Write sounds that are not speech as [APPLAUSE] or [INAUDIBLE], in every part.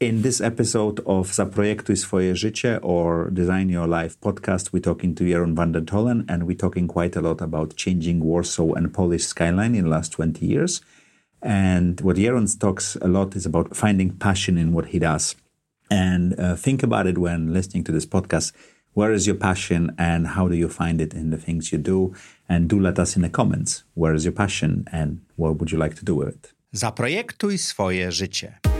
In this episode of Zaprojektuj swoje życie or Design Your Life podcast, we're talking to Jeroen van der Toolen and we're talking quite a lot about changing Warsaw and Polish skyline in the last 20 years. And what Jeroen talks a lot is about finding passion in what he does. And uh, think about it when listening to this podcast. Where is your passion and how do you find it in the things you do? And do let us in the comments. Where is your passion and what would you like to do with it? Zaprojektuj swoje życie.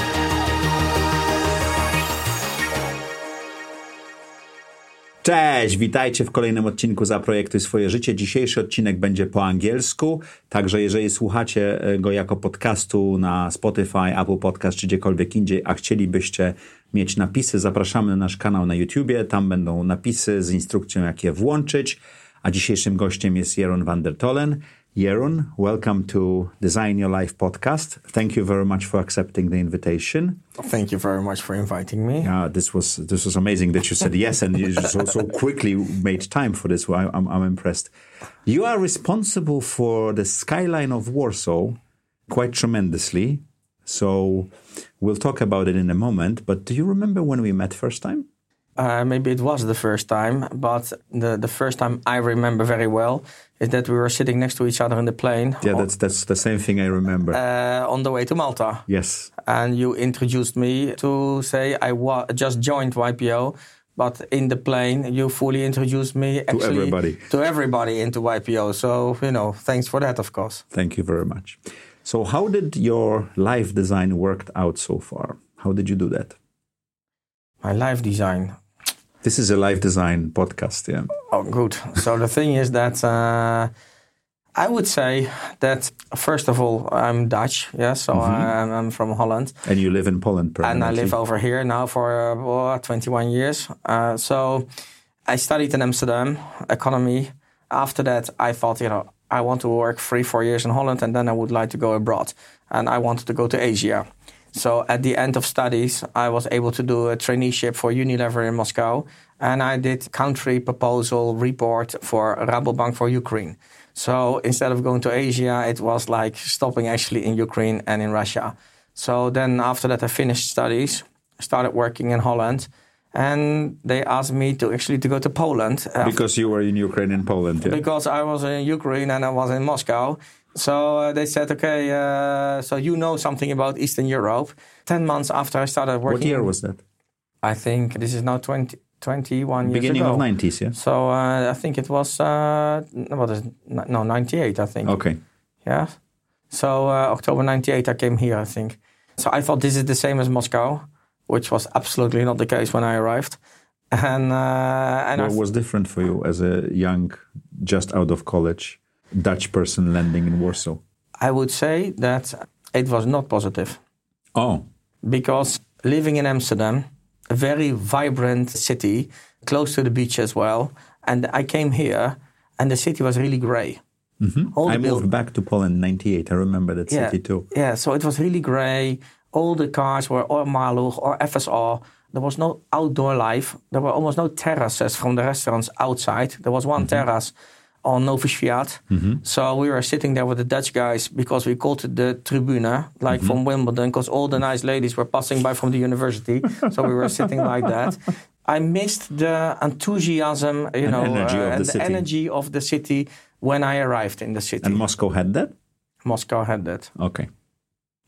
Cześć, witajcie w kolejnym odcinku Zaprojektuj swoje życie. Dzisiejszy odcinek będzie po angielsku, także jeżeli słuchacie go jako podcastu na Spotify, Apple Podcast czy gdziekolwiek indziej, a chcielibyście mieć napisy, zapraszamy na nasz kanał na YouTubie. Tam będą napisy z instrukcją, jak je włączyć. A dzisiejszym gościem jest Jeroen van der Tollen. Jeroen, welcome to Design Your Life podcast. Thank you very much for accepting the invitation. Thank you very much for inviting me. Yeah, this was this was amazing that you said yes and you so, so quickly made time for this. I, I'm, I'm impressed. You are responsible for the skyline of Warsaw quite tremendously. So we'll talk about it in a moment. But do you remember when we met first time? Uh, maybe it was the first time, but the, the first time I remember very well is that we were sitting next to each other in the plane. Yeah, that's that's the same thing I remember. Uh, on the way to Malta. Yes. And you introduced me to say I wa- just joined YPO, but in the plane you fully introduced me to everybody. To everybody into YPO. So, you know, thanks for that, of course. Thank you very much. So, how did your life design worked out so far? How did you do that? My life design. This is a life design podcast, yeah. Oh, good. So the thing is that uh, I would say that first of all, I'm Dutch, yeah. So mm-hmm. I'm, I'm, from Holland. And you live in Poland, And I live over here now for uh, 21 years. Uh, so I studied in Amsterdam economy. After that, I thought, you know, I want to work three, four years in Holland, and then I would like to go abroad. And I wanted to go to Asia. So at the end of studies, I was able to do a traineeship for Unilever in Moscow, and I did country proposal report for Rabobank for Ukraine. So instead of going to Asia, it was like stopping actually in Ukraine and in Russia. So then after that, I finished studies, started working in Holland, and they asked me to actually to go to Poland uh, because you were in Ukraine and Poland. Yeah. Because I was in Ukraine and I was in Moscow. So uh, they said, okay, uh, so you know something about Eastern Europe. 10 months after I started working. What year was that? I think this is now 20, 21 years Beginning ago. of 90s, yeah? So uh, I think it was, uh, what is it? no, 98, I think. Okay. Yeah. So uh, October 98, I came here, I think. So I thought this is the same as Moscow, which was absolutely not the case when I arrived. And, uh, and what was different for you as a young, just out of college? Dutch person landing in Warsaw? I would say that it was not positive. Oh. Because living in Amsterdam, a very vibrant city, close to the beach as well, and I came here and the city was really gray. Mm-hmm. I moved back to Poland in 98. I remember that yeah, city too. Yeah, so it was really gray. All the cars were or Maluch or FSR. There was no outdoor life. There were almost no terraces from the restaurants outside. There was one mm-hmm. terrace on Nowy Świat. Mm-hmm. So we were sitting there with the Dutch guys because we called it the Tribune, like mm-hmm. from Wimbledon, because all the nice ladies were passing by from the university. so we were sitting like that. I missed the enthusiasm, you and know, energy uh, and the, the energy of the city when I arrived in the city. And Moscow had that? Moscow had that. Okay.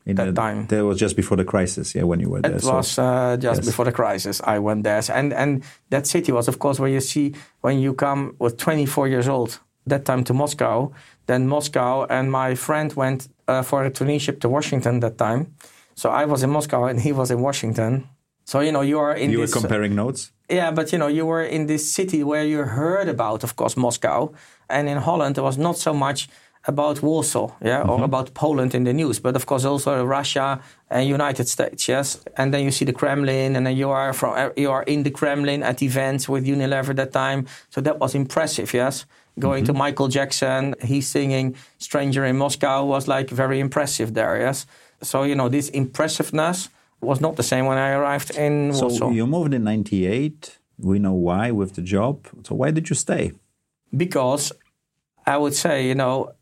In that time. That was just before the crisis, yeah, when you were there. It was uh, just yes. before the crisis. I went there, and and that city was, of course, where you see when you come with 24 years old that time to Moscow. Then Moscow and my friend went uh, for a traineeship to Washington that time. So I was in Moscow and he was in Washington. So you know you are in. You this, were comparing notes. Yeah, but you know you were in this city where you heard about, of course, Moscow, and in Holland there was not so much about Warsaw, yeah, mm-hmm. or about Poland in the news, but of course also Russia and United States, yes. And then you see the Kremlin, and then you are from you are in the Kremlin at events with Unilever at that time. So that was impressive, yes. Going to Michael Jackson, he's singing "Stranger in Moscow" was like very impressive there. Yes, so you know this impressiveness was not the same when I arrived in So Warsaw you moved in '98. We know why with the job. So why did you stay? because I would say you know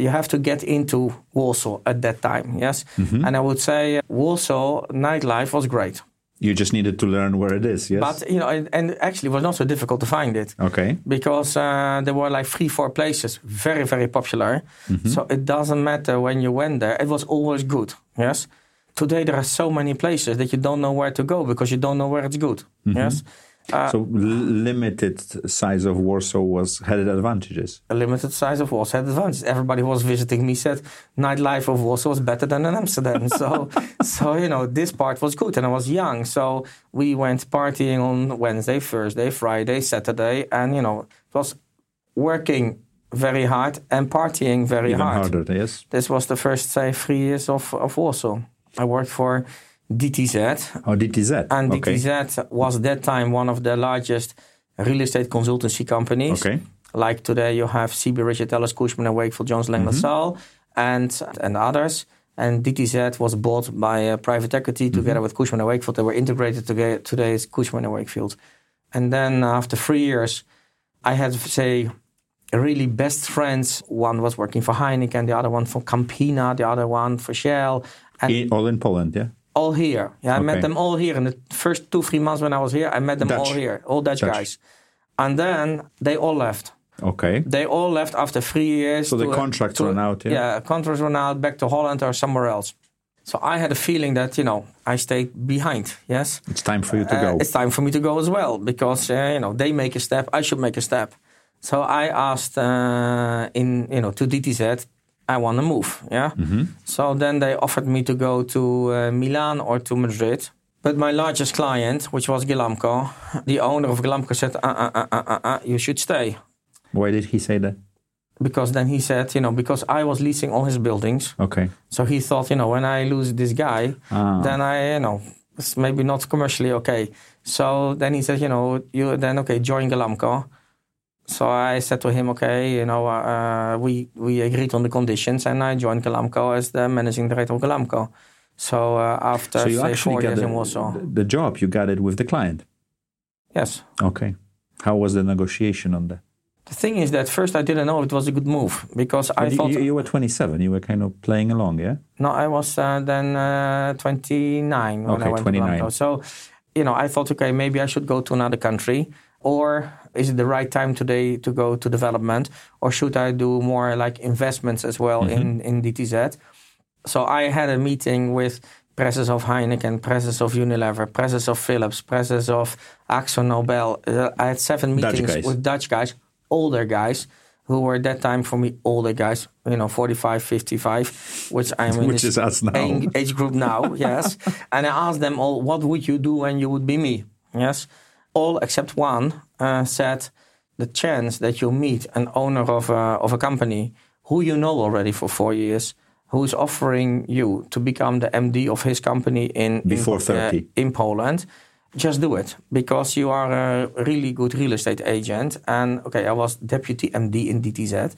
you have to get into Warsaw at that time. Yes, mm-hmm. and I would say uh, Warsaw nightlife was great. You just needed to learn where it is. Yes. But you know, and, and actually, it was not so difficult to find it okay. because uh, there were like three, four places, very, very popular. Mm-hmm. So it doesn't matter when you went there; it was always good. Yes. Today there are so many places that you don't know where to go because you don't know where it's good. Mm-hmm. Yes. Uh, so l- limited size of Warsaw was had advantages. A limited size of Warsaw had advantages. Everybody who was visiting me said nightlife of Warsaw was better than in Amsterdam. [LAUGHS] so, so you know, this part was good, and I was young, so we went partying on Wednesday, Thursday, Friday, Saturday, and you know, it was working very hard and partying very Even hard. harder. Yes. This was the first, say, three years of, of Warsaw. I worked for DTZ, Oh, DTZ. and okay. DTZ was at that time one of the largest real estate consultancy companies. Okay. Like today, you have CB Richard Ellis, Cushman and Wakefield, Jones Lang Mm-hmm. LaSalle, and and others. And DTZ was bought by private equity Mm-hmm. together with Cushman and Wakefield. They were integrated together. Today is Cushman and Wakefield. And then after three years, I had say really best friends. One was working for Heineken, the other one for Campina, the other one for Shell, and all in Poland. Yeah. All here. Yeah, I met them all here in the first two three months when I was here. I met them Dutch. all here, all Dutch, Dutch. guys, and then they all left. Okay. They all left after three years. So the contracts to run out, yeah? Yeah, contracts run out back to Holland or somewhere else. So I had a feeling that you know I stayed behind. Yes, It's time for you to Uh, go. it's time for me to go as well because uh, you know they make a step, I should make a step. So I asked uh, in you know to DTZ, I want to move. Yeah. Mm-hmm. So then they offered me to go to uh, Milan or to Madrid. But my largest client, which was Ghelamco, [LAUGHS] the owner of Ghelamco said, uh, uh, uh, uh, uh, uh, you should stay. Why did he say that? Because then he said, you know, because I was leasing all his buildings. Okay. So he thought, you know, when I lose this guy, Ah. then I, you know, it's maybe not commercially okay. So then he said, you know, you then okay, join Ghelamco. So I said to him, okay, you know, uh, we we agreed on the conditions, and I joined Ghelamco as the managing director of Ghelamco. So uh, after so you say actually four got years the, the job. You got it with the client. yes. Okay. How was the negotiation on that? The thing is that first I didn't know it was a good move because I you, thought you, you were 27. You were kind of playing along, yeah. No, I was uh, then uh, 29 when Okay, I went 29. to Ghelamco. So, you know, I thought, okay, maybe I should go to another country. Or is it the right time today to go to development? Or should I do more like investments as well in, in DTZ? So I had a meeting with presses of Heineken, presses of Unilever, presses of Philips, presses of Akzo Nobel. Uh, I had seven meetings guys. with Dutch guys, older guys, who were at that time for me older guys, you know, 45, 55, which I'm in Which is us now. age- age group now, yes. [LAUGHS] And I asked them all, what would you do when you would be me? Yes. All except one uh, said, the chance that you meet an owner of a, of a company who you know already for four years, who's offering you to become the MD of his company in Before in, 30. in Poland, just do it because you are a really good real estate agent. And okay, I was deputy MD in DTZ,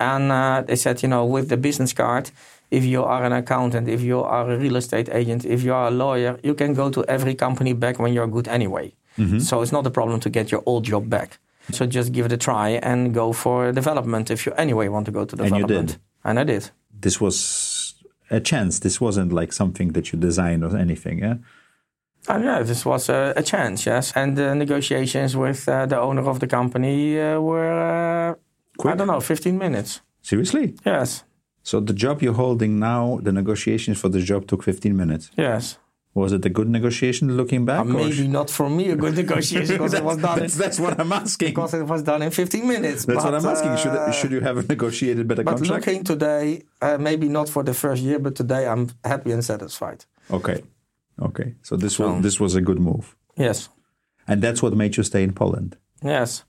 and uh, they said, you know, with the business card, if you are an accountant, if you are a real estate agent, if you are a lawyer, you can go to every company back when you're good anyway. So it's not a problem to get your old job back. So just give it a try and go for development if you anyway want to go to development. And you did. And I did. This was a chance. This wasn't like something that you designed or anything, yeah. And yeah, this was a, a chance, yes. And the negotiations with uh, the owner of the company uh, were, uh, I don't know, 15 minutes. Seriously. Yes, So the job you're holding now, the negotiations for the job took 15 minutes. yes. Was it a good negotiation looking back? Uh, maybe not for me a good negotiation because it was [LAUGHS] done in, that's, that's what I'm asking. because it was done in 15 minutes. That's what I'm asking. Should uh, should you have [LAUGHS] negotiated better But contract? looking today, uh, maybe not for the first year, but today I'm happy and satisfied. Okay, okay. So this was this was a good move, Yes, and that's what made you stay in Poland. yes.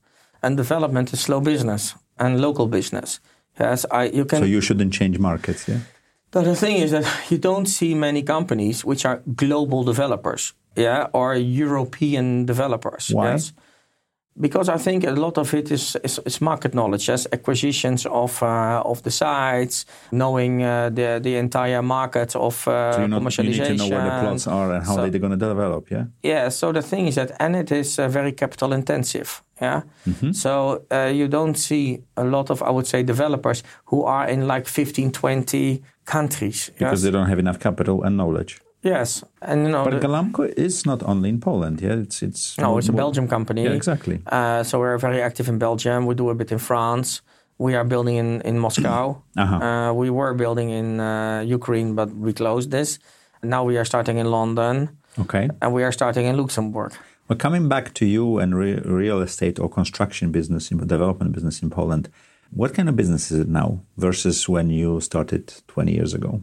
And development is slow business and local business. Yes, I you can So you shouldn't change markets, yeah. But the thing is that you don't see many companies which are global developers, yeah, or European developers. Why? Yes. Because I think a lot of it is, is, is market knowledge, yes, acquisitions of uh, of the sites, knowing uh, the the entire market of uh, so you commercialization. You need to know where the plots are and how so, they're going to develop. Yeah. Yeah. So the thing is that, and it is uh, very capital intensive. Yeah. Mm-hmm. So uh, you don't see a lot of, I would say, developers who are in like 15, 20 countries. Because yes? they don't have enough capital and knowledge. Yes, and you know, but the, Ghelamco is not only in Poland. Yeah, it's it's no, it's a Belgium company. Yeah, exactly. Uh, so we're very active in Belgium. We do a bit in France. We are building in in Moscow. [CLEARS THROAT] uh-huh. uh, we were building in uh, Ukraine, but we closed this. Now we are starting in London. Okay. And we are starting in Luxembourg. Well, coming back to you and re- real estate or construction business, development business in Poland, what kind of business is it now versus when you started 20 years ago?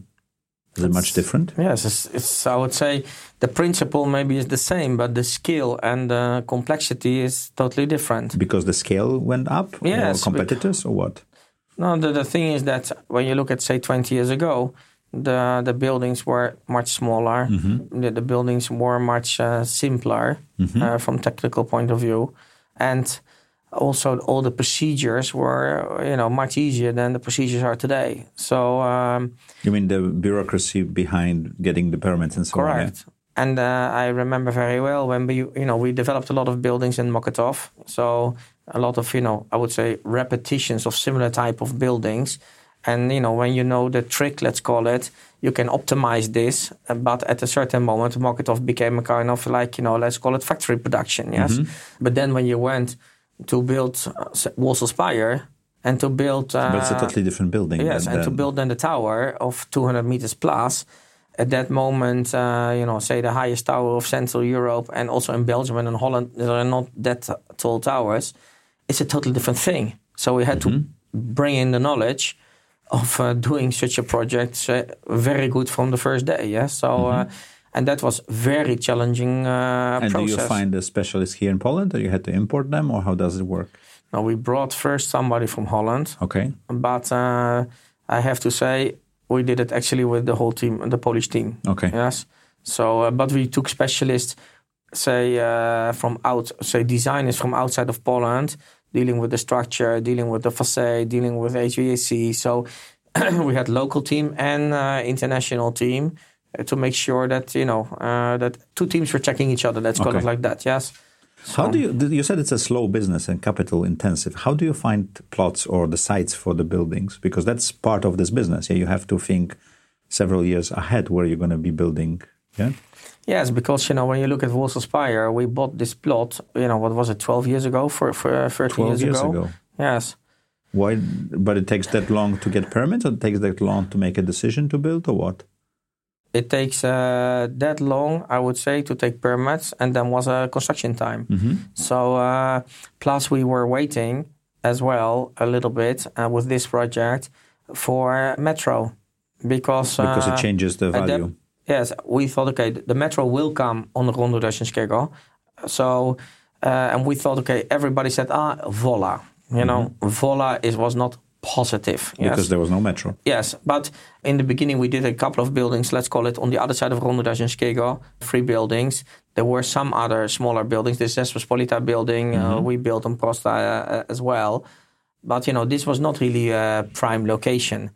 Is it much different? Yes, it's, it's, I would say the principle maybe is the same, but the skill and the complexity is totally different. Because the scale went up? Yes. Or competitors or what? No, the, the thing is that when you look at, say, 20 years ago, the the buildings were much smaller. Mm-hmm. The, the, buildings were much uh, simpler mm-hmm. uh, from technical point of view, and also all the procedures were you know much easier than the procedures are today. So um, you mean the bureaucracy behind getting the permits and so correct. on? Correct. And uh, I remember very well when we you know we developed a lot of buildings in Mokotów. So a lot of you know I would say repetitions of similar type of buildings. And you know when you know the trick, let's call it, you can optimize this. But at a certain moment, Mokotów became a kind of like you know let's call it factory production, yes. Mm-hmm. But then when you went to build uh, Warsaw Spire and to build. Uh, but it's a totally different building. Yes, and to build then the tower of 200 meters plus. At that moment, uh, you know, say the highest tower of Central Europe and also in Belgium and in Holland, there are not that tall towers. It's a totally different thing. So we had mm-hmm. to bring in the knowledge of uh, doing such a project uh, very good from the first day. Yeah, so. Uh, mm-hmm and that was very challenging uh, and process. do you find the specialists here in Poland, or you had to import them, or how does it work? No, we brought first somebody from Holland. Okay. But uh, I have to say, we did it actually with the whole team, the Polish team. Okay. Yes. So, uh, but we took specialists, say uh, from out, say designers from outside of Poland, dealing with the structure, dealing with the facade, dealing with HVAC. So [CLEARS THROAT] we had local team and uh, international team to make sure that you know uh, that two teams were checking each other. Call okay. it like that. Yes. So, How do you? You said it's a slow business and capital intensive. How do you find plots or the sites for the buildings? Because that's part of this business. Yeah, you have to think several years ahead where you're going to be building. Yeah. Yes, because you know when you look at Warsaw Spire, we bought this plot. You know what was it, twelve years ago? For for uh, thirteen years, years ago? ago. Yes. Why? But it takes that long to get permits, or it takes that long to make a decision to build, or what? It takes uh, that long, I would say, to take permits, and then was a construction time. Mm-hmm. So uh, plus we were waiting as well a little bit uh, with this project for metro because because it uh, changes the value. yes, we thought okay, the metro will come on the Rondo Russian So uh, and we thought okay, everybody said ah Wola, you mm-hmm. know, Wola is was not positive. Because yes. there was no metro. Yes, but in the beginning we did a couple of buildings, let's call it on the other side of Rondo Daszyńskiego, three buildings. There were some other smaller buildings. This Rzeczpospolita building, uh, mm-hmm. uh, we built on Prosta uh, as well. But, you know, this was not really a prime location.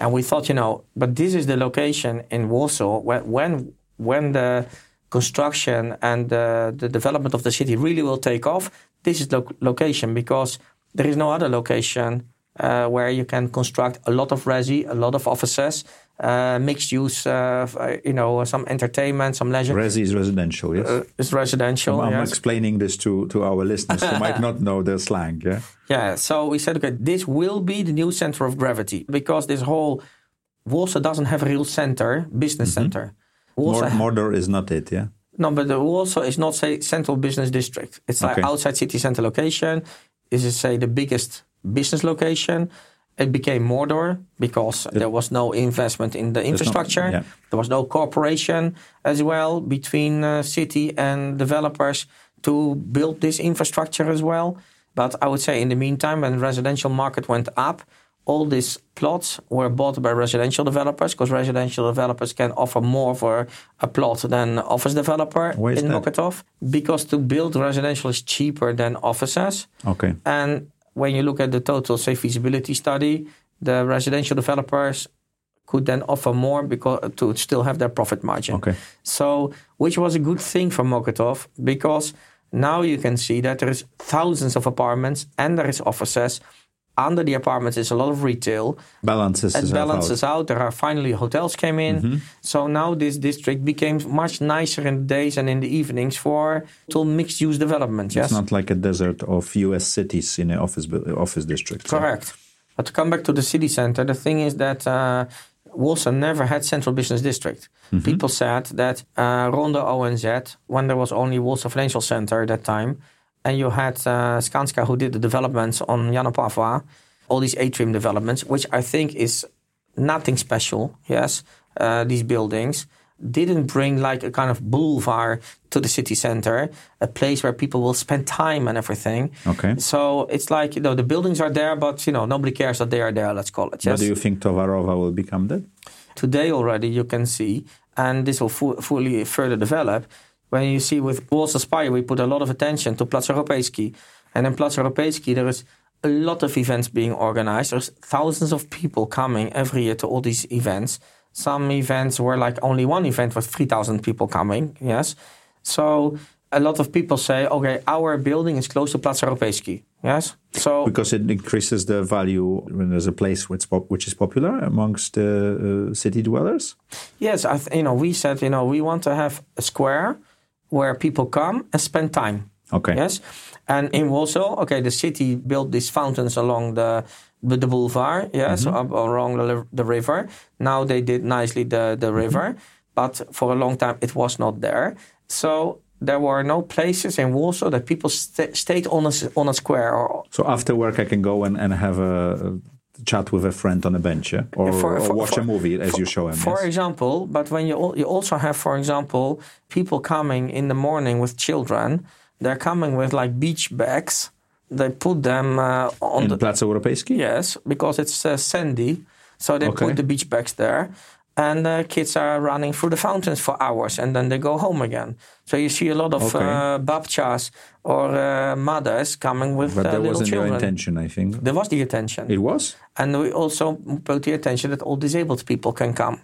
And we thought, you know, but this is the location in Warsaw when, when, when the construction and the, the development of the city really will take off, this is the lo- location because there is no other location uh, where you can construct a lot of resi, a lot of offices, uh, mixed use, uh, uh you know, some entertainment, some leisure. Resi is residential, yes. Uh, it's residential. I'm, yes. explaining this to, to our listeners who might not know the slang. Yeah. [LAUGHS] Yeah. So we said, okay, this will be the new center of gravity because this whole Warsaw doesn't have a real center, business mm-hmm. center. Warsaw Mordor is not it, yeah. No, but the Warsaw is not say central business district. It's okay. like outside city center location. Is say the biggest business location. It became Mordor because there was no investment in the infrastructure. yeah. There was no cooperation as well between uh, city and developers to build this infrastructure as well. But I would say in the meantime, when the residential market went up, all these plots were bought by residential developers because residential developers can offer more for a plot than office developer Why is in that? Mokotów because to build residential is cheaper than offices. Okay. And when you look at the total, say, feasibility study, the residential developers could then offer more because to still have their profit margin. Okay. So, which was a good thing for Mokotów because now you can see that there is thousands of apartments and there is offices. Under the apartments is a lot of retail. Balances It itself out. balances out. There are finally hotels came in. Mm-hmm. So now this district became much nicer in the days and in the evenings for to mixed use development. Yes. It's not like a desert of U.S. cities in an office office district. so- Correct. But to come back to the city center, the thing is that uh, Warsaw never had central business district. People said that uh, ONZ, when there was only Warsaw Financial Center at that time, and you had uh, Skanska who did the developments on Jana Pawła, all these atrium developments, which I think is nothing special. Yes, uh, these buildings didn't bring like a kind of boulevard to the city center, a place where people will spend time and everything. Okay. So it's like you know the buildings are there, but you know nobody cares that they are there. Let's call it. But do you think Towarowa will become that? Today already you can see, and this will fu- fully further develop. When you see with Warsaw Spire, we put a lot of attention to Plac Europejski, and in Plac Europejski there is a lot of events being organized. There's thousands of people coming every year to all these events. Some events were like only one event with 3,000 people coming. Yes, so a lot of people say, okay, our building is close to Plac Europejski. Yes, so Because it increases the value when there's a place which, pop- which is popular amongst the uh, city dwellers. Yes, I th- you know, we said, you know, we want to have a square where people come and spend time. Okay. Yes, and in Warsaw, okay, the city built these fountains along the the, the boulevard, yes, mm-hmm. up along the, the river. Now they did nicely the the mm-hmm. river, but for a long time it was not there. So there were no places in Warsaw that people sta stayed on a on a square or So after work, I can go and, and have a chat with a friend on a bench, yeah? or, For- or watch for- a movie as for- you show him. For yes? example, but when you you also have, for example, people coming in the morning with children, they're coming with like beach bags. They put them uh, on in the Plac Europejski. yes because it's uh, sandy, so they Okay. put the beach bags there. And uh, kids are running through the fountains for hours, and then they go home again. So you see a lot of Okay. uh, babchas or uh, mothers coming with But uh, that wasn't your intention, I think. There was the attention. It was. And we also put the attention that all disabled people can come.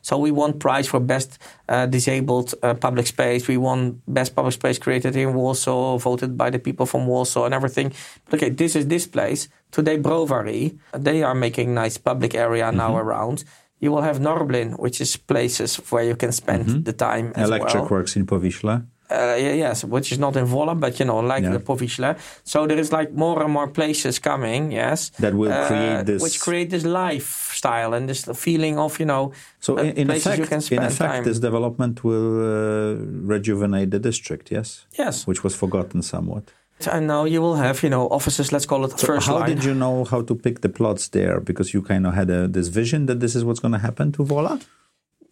So we won prize for best uh, disabled uh, public space. We won best public space created in Warsaw, voted by the people from Warsaw and everything. Okay, this is this place. Today, Browary, they are making nice public area now Mm-hmm. around. You will have Norblin, which is places where you can spend the time as Electric well. works in Powiśle. Uh, yes, which is not in Wola, but you know, like Yeah. the Powiśle. So there is like more and more places coming, yes, That will uh, create this- which create this lifestyle and this feeling of you know, So uh, in, in places effect, you can in effect, time. this development will uh, rejuvenate the district. Yes, yes, which was forgotten somewhat. And now you will have you know offices. Let's call it So first how line. did you know how to pick the plots there? Because you kind of had a, this vision that this is what's going to happen to Wola.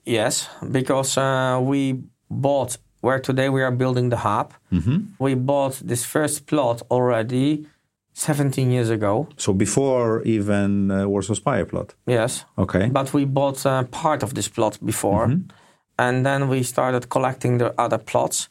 Yes, because uh, we bought where today we are building the hub. Mm-hmm. We bought this first plot already 17 years ago. So before even uh, Warsaw Spire plot. Yes, Okay. but we bought uh, part of this plot before, Mm-hmm. and then we started collecting the other plots.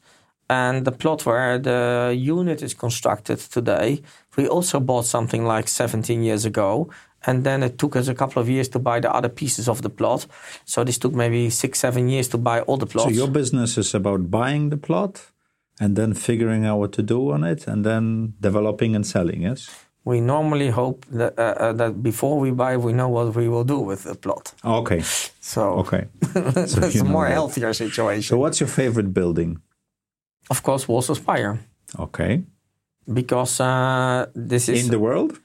And the plot where the unit is constructed today, we also bought something like 17 years ago. And then it took us a couple of years to buy the other pieces of the plot. So this took maybe six, seven years to buy all the plots. So your business is about buying the plot and then figuring out what to do on it and then developing and selling. Yes. we normally hope that, uh, uh, that before we buy, we know what we will do with the plot. Okay. So Okay. [LAUGHS] it's a more that. healthier situation. So what's your favorite building? Of course, walls Warsaw Spire. Okay. Because uh, this is In the world?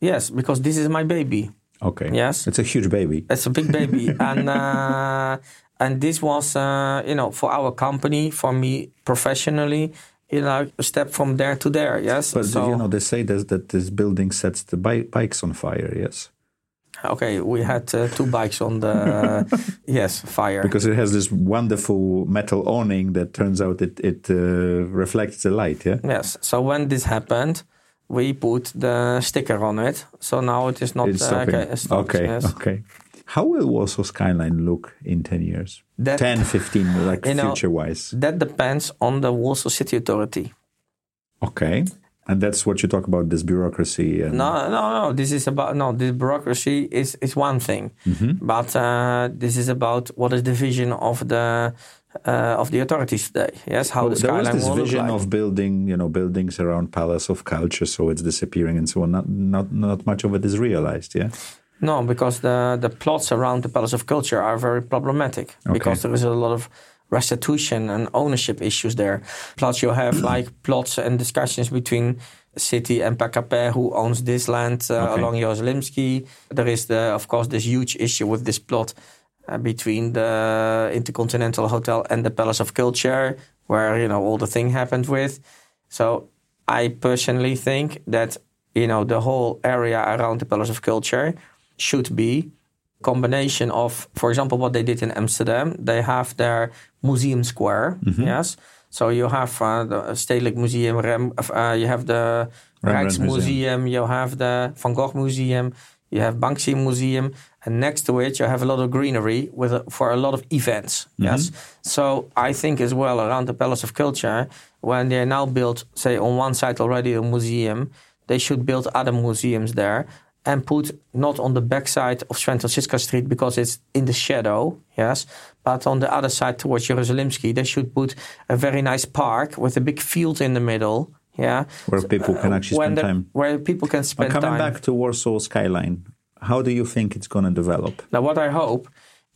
Yes, because this is my baby. Okay. Yes. It's a huge baby. It's a big baby, [LAUGHS] and uh, and this was uh, you know for our company, for me professionally, you know, a step from there to there. Yes. But so you know, they say that, that this building sets the bi- bikes on fire. Yes. Okay, we had uh, two bikes on the [LAUGHS] yes fire. Because it has this wonderful metal awning that turns out it, it uh, reflects the light. Yeah. Yes. So when this happened, we put the sticker on it. So now it is not It's uh, stopping. okay. okay, yes. okay. How will Warsaw skyline look in 10 years? That- 10, 15, like [LAUGHS] You know, future wise. That depends on the Warsaw City Authority. Okay. And that's what you talk about this bureaucracy and No, no, no. This is about no. This bureaucracy is is one thing, Mm-hmm. but uh, this is about what is the vision of the uh, of the authorities today. Yes, how Oh, the there was this vision like. of building, you know, buildings around Palace of Culture, so it's disappearing and so on. Not, not, not much of it is realized. Yeah. No, because the the plots around the Palace of Culture are very problematic because there is a lot of restitution and ownership issues there. Plus, you have [CLEARS THROAT] like plots and discussions between city and PKP who owns this land uh, Okay. along Jeruzalemski. There is the, of course, this huge issue with this plot uh, between the Intercontinental Hotel and the Palace of Culture, where you know all the thing happened with. So I personally think that you know the whole area around the Palace of Culture should be combination of, for example, what they did in Amsterdam. They have their museum square, yes. So you have uh, the Stedelijk Museum, Rem, uh, you have the Rijksmuseum, you have the Van Gogh Museum, you have Banksy Museum, and next to it you have a lot of greenery with a, for a lot of events. Yes. So I think as well around the Palace of Culture, when they now built, say, on one side already a museum, they should build other museums there and put not on the backside of Świętokrzyska Street because it's in the shadow, yes, but on the other side towards Jeruzalemski, they should put a very nice park with a big field in the middle, yeah, Where people can uh, actually when spend the- time. where people can spend coming time. Coming back to Warsaw skyline, how do you think it's going to develop? Now, what I hope,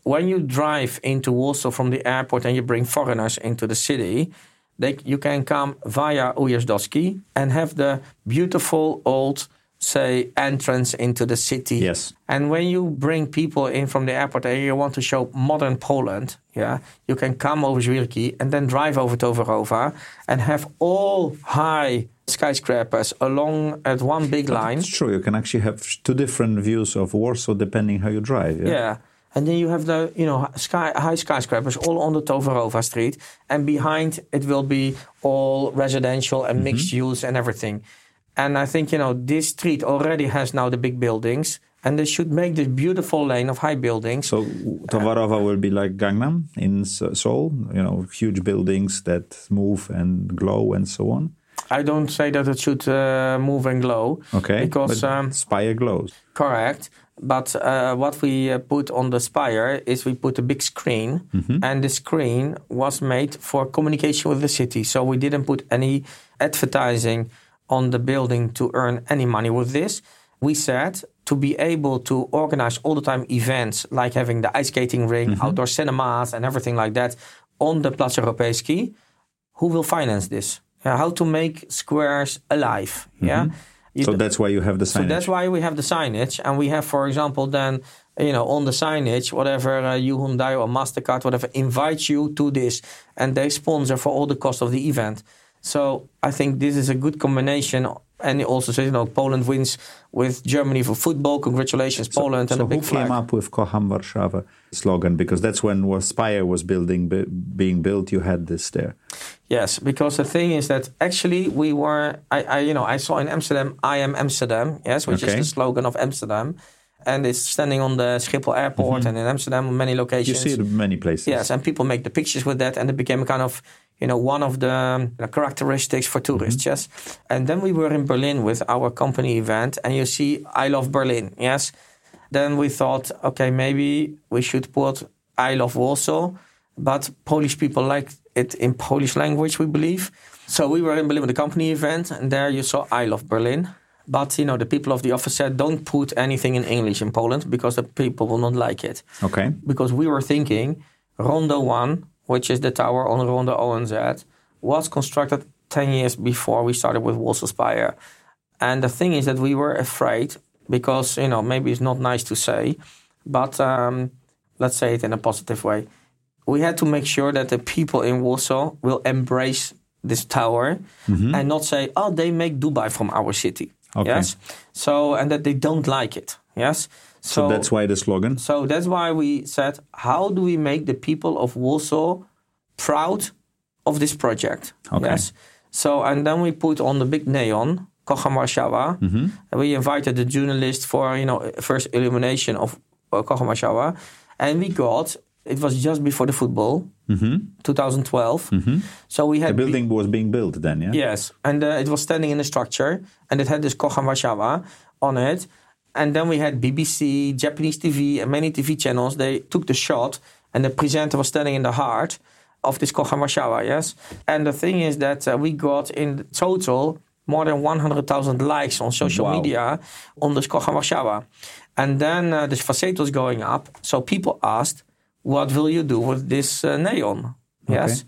when you drive into Warsaw from the airport and you bring foreigners into the city, they, you can come via Ujazdowski and have the beautiful old, say, entrance into the city. Yes. And when you bring people in from the airport and you want to show modern Poland, yeah, you can come over Żwirki and then drive over to Overova and have all high skyscrapers along at one big line. It's true. You can actually have two different views of Warsaw depending how you drive. Yeah. Yeah. And then you have the, you know, sky, high skyscrapers all on the Towarowa street. And behind it will be all residential and mm-hmm. mixed use and everything. And I think, you know, this street already has now the big buildings. And they should make this beautiful lane of high buildings. So Towarowa will be like Gangnam in Seoul, you know, huge buildings that move and glow and so on. I don't say that it should uh, move and glow. Okay. Because, um, Spire glows. Correct. But uh, what we uh, put on the spire is we put a big screen, and the screen was made for communication with the city. So we didn't put any advertising on the building to earn any money with this. We said to be able to organize all the time events like having the ice skating ring, outdoor cinemas, and everything like that on the Plac Europejski, who will finance this? Yeah, how to make squares alive? Yeah. You So d- that's why you have the signage. so that's why we have the signage, and we have, for example, then you know on the signage, whatever uh, you Hyundai or Mastercard, whatever, invites you to this, and they sponsor for all the cost of the event. So I think this is a good combination, and also says you know Poland wins with Germany for football. Congratulations, Poland, so and a who flag. came up with Kocham Warszawa slogan? Because that's when Spire was building, bu- being built. You had this there. Yes, because the thing is that actually we were, I, I you know, I saw in Amsterdam, I am Amsterdam, yes, which Okay. is the slogan of Amsterdam. And it's standing on the Schiphol airport mm-hmm. and in Amsterdam on many locations. You see it in many places. Yes, and people make the pictures with that, and it became a kind of, you know, one of the um, characteristics for tourists. Yes, and then we were in Berlin with our company event, and you see, I love Berlin. Yes, then we thought, okay, maybe we should put I love Warsaw, but Polish people like it in Polish language, we believe. So we were in Berlin with the company event, and there you saw I love Berlin. But you know, the people of the office said, don't put anything in English in Poland because the people will not like it Okay. because we were thinking Rondo 1, which is the tower on Rondo ONZ, was constructed 10 years before we started with Warsaw Spire. And the thing is that we were afraid because, you know, maybe it's not nice to say, but um, let's say it in a positive way. We had to make sure that the people in Warsaw will embrace this tower and not say, oh, they make Dubai from our city. Okay. Yes. So, and that they don't like it. Yes. So that's why the slogan. So that's why we said, how do we make the people of Warsaw proud of this project? Okay. Yes. So and then we put on the big neon Kocham Warszawa. And we invited the journalist for, you know, first illumination of uh, Kocham Warszawa. And we got, it was just before the football, 2012. So we had The building was being built then, yeah? Yes, and uh, it was standing in a structure, and it had this Kocham Warszawa on it. And then we had BBC, Japanese TV, and many TV channels. They took the shot, and the presenter was standing in the heart of this Warszawa, yes? And the thing is that uh, we got in total more than 100,000 likes on social Wow. media on this Warszawa. And then uh, the facade was going up, so people asked, what will you do with this uh, neon? Yes.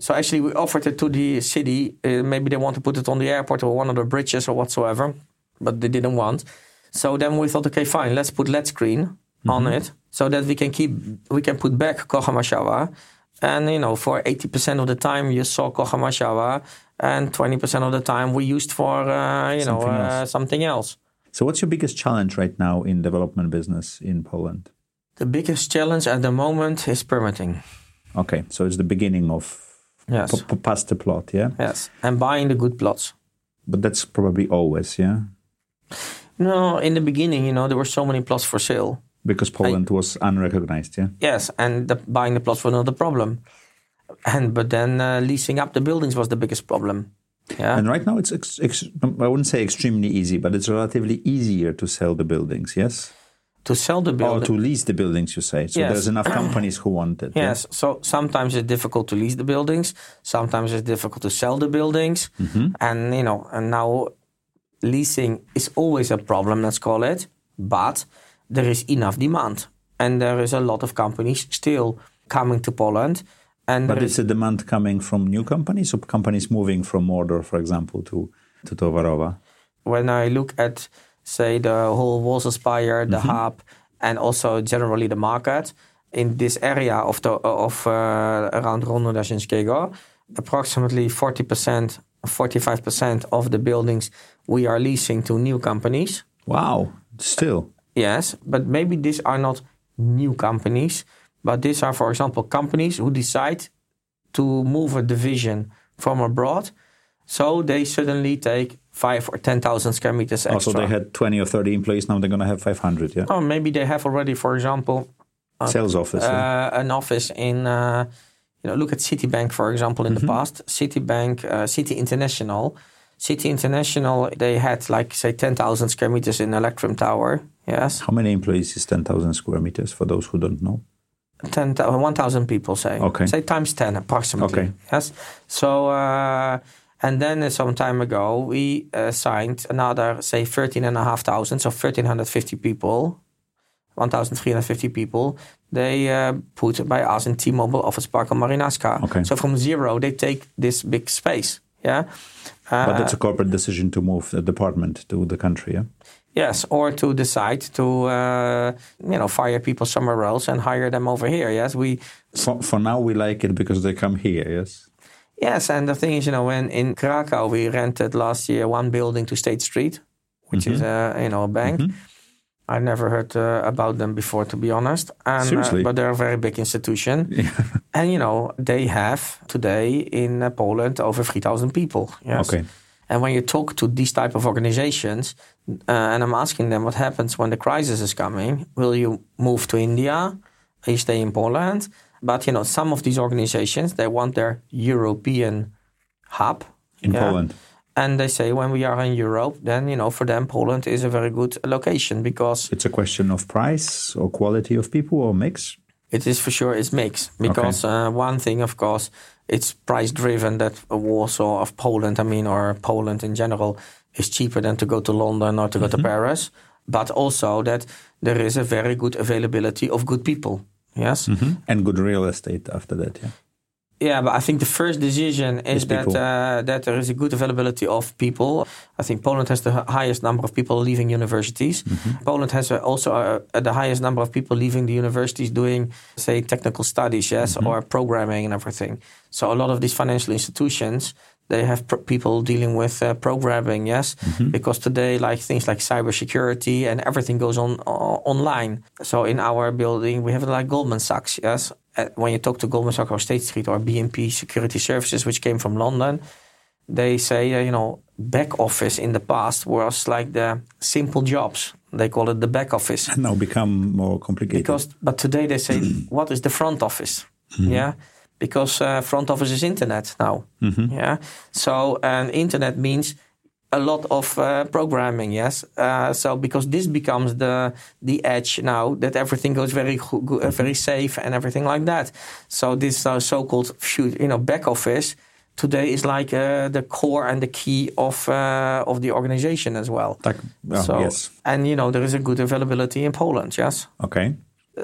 So actually, we offered it to the city. Uh, maybe they want to put it on the airport or one of the bridges or whatsoever, but they didn't want. So then we thought, okay, fine, let's put LED screen on it so that we can keep we can put back Kocham Warszawa. And you know, for eighty percent of the time, you saw Kocham Warszawa, and twenty percent of the time we used for uh, you know Something uh, else. something else. So what's your biggest challenge right now in development business in Poland? The biggest challenge at the moment is permitting. Okay, so it's the beginning of Yes, p- past the plot, yeah? yes, and buying the good plots. But that's probably always, yeah? No, in the beginning, you know, there were so many plots for sale. Because Poland was unrecognized, yeah? Yes, and the, buying the plots was not the problem. And but then uh, leasing up the buildings was the biggest problem. Yeah, And right now it's, ex- ex- I wouldn't say extremely easy, but it's relatively easier to sell the buildings, yes? to sell the buildings. Or to lease the buildings, you say. So Yes. there's enough companies who want it. yeah? Yes, so sometimes it's difficult to lease the buildings. Sometimes it's difficult to sell the buildings, and you know, and now leasing is always a problem. Let's call it, but there is enough demand, and there is a lot of companies still coming to Poland. And But is, a demand coming from new companies or companies moving from Mordor, for example, to, to Towarowa? when I look at, say, the whole Warsaw Spire, the hub, and also generally the market in this area of the of uh, around Rondo approximately 40%, 45% of the buildings we are leasing to new companies. Wow, still. Yes, but maybe these are not new companies, but these are, for example, companies who decide to move a division from abroad. So they suddenly take five or 10,000 square meters extra. Also, they had 20 or 30 employees, now they're going to have 500, yeah? Or maybe they have already, for example, a, Sales office. yeah. uh, an office in, uh, you know, look at Citibank, for example, in the past. Citibank, uh, Citi International. Citi International, they had like, say, 10,000 square meters in Electrum Tower. Yes. How many employees is 10,000 square meters for those who don't know? 10, 1,000 people, say. Okay. Say times 10 approximately. Okay. Yes. So, uh, and then some time ago, we uh, signed another, say, 13,500, so 1,350 people, 1,350 people. They uh, put by us in T-Mobile Office Park on Marynarska. Okay. So from zero, they take this big space. Yeah. Uh, But that's a corporate decision to move the department to the country, yeah? Yes, or to decide to uh, you know fire people somewhere else and hire them over here. Yes, we For, for now, we like it because they come here, yes? Yes, and the thing is, you know, when in Krakow we rented last year one building to State Street, which is a you know a bank. I never heard uh, about them before, to be honest. And, uh, Seriously? but they're a very big institution, [LAUGHS] and you know they have today in uh, Poland over three thousand people. Yes. Okay. And when you talk to these type of organizations, uh, and I'm asking them what happens when the crisis is coming, will you move to India? Will you stay in Poland? But you know, some of these organizations they want their European hub In yeah. Poland. And they say when we are in Europe, then you know for them Poland is a very good location because It's a question of price or quality of people or mix? it is for sure it's mix Because uh, one thing, of course, it's price driven that Warsaw of Poland, I mean, or Poland in general, is cheaper than to go to London or to go to Paris. But also that there is a very good availability of good people. Yes. And good real estate after that, yeah? Yeah, but I think the first decision is Is that uh, that there is a good availability of people. I think Poland has the highest number of people leaving universities. Poland has uh, also uh, the highest number of people leaving the universities doing, say, technical studies, yes, or programming and everything. So a lot of these financial institutions they have pr- people dealing with uh, programming, yes, because today like things like cybersecurity and everything goes on uh, online. So in our building we have like Goldman Sachs, yes. Uh, when you talk to Goldman Sachs or State Street or BNP Security Services, which came from London, they say, uh, you know, back office in the past was like the simple jobs. They call it the back office. And now become more complicated. Because, but today they say, [CLEARS THROAT] what is the front office? Yeah, because uh, front office is internet now. Yeah, so and internet means a lot of uh, programming. Yes, uh, so because this becomes the the edge now that everything goes very uh, very safe and everything like that. So this uh, so-called you know back office today is like uh, the core and the key of uh, of the organization as well. Tak- oh, so yes. and you know there is a good availability in Poland. Yes, Okay.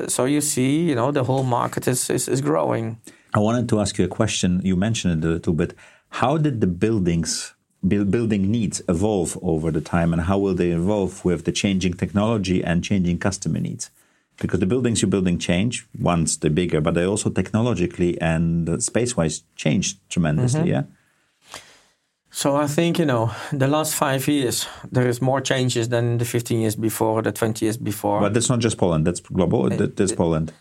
So you see, you know the whole market is is, is growing. I wanted to ask you a question. You mentioned it a little bit. How did the buildings, buil- building needs evolve over the time, and how will they evolve with the changing technology and changing customer needs? Because the buildings you're building change once they're bigger, but they also technologically and space-wise change tremendously. Mm-hmm. Yeah. So I think you know the last five years there is more changes than the 15 years before, the 20 years before. But that's not just Poland. That's global. Eh, that- that's eh, Poland.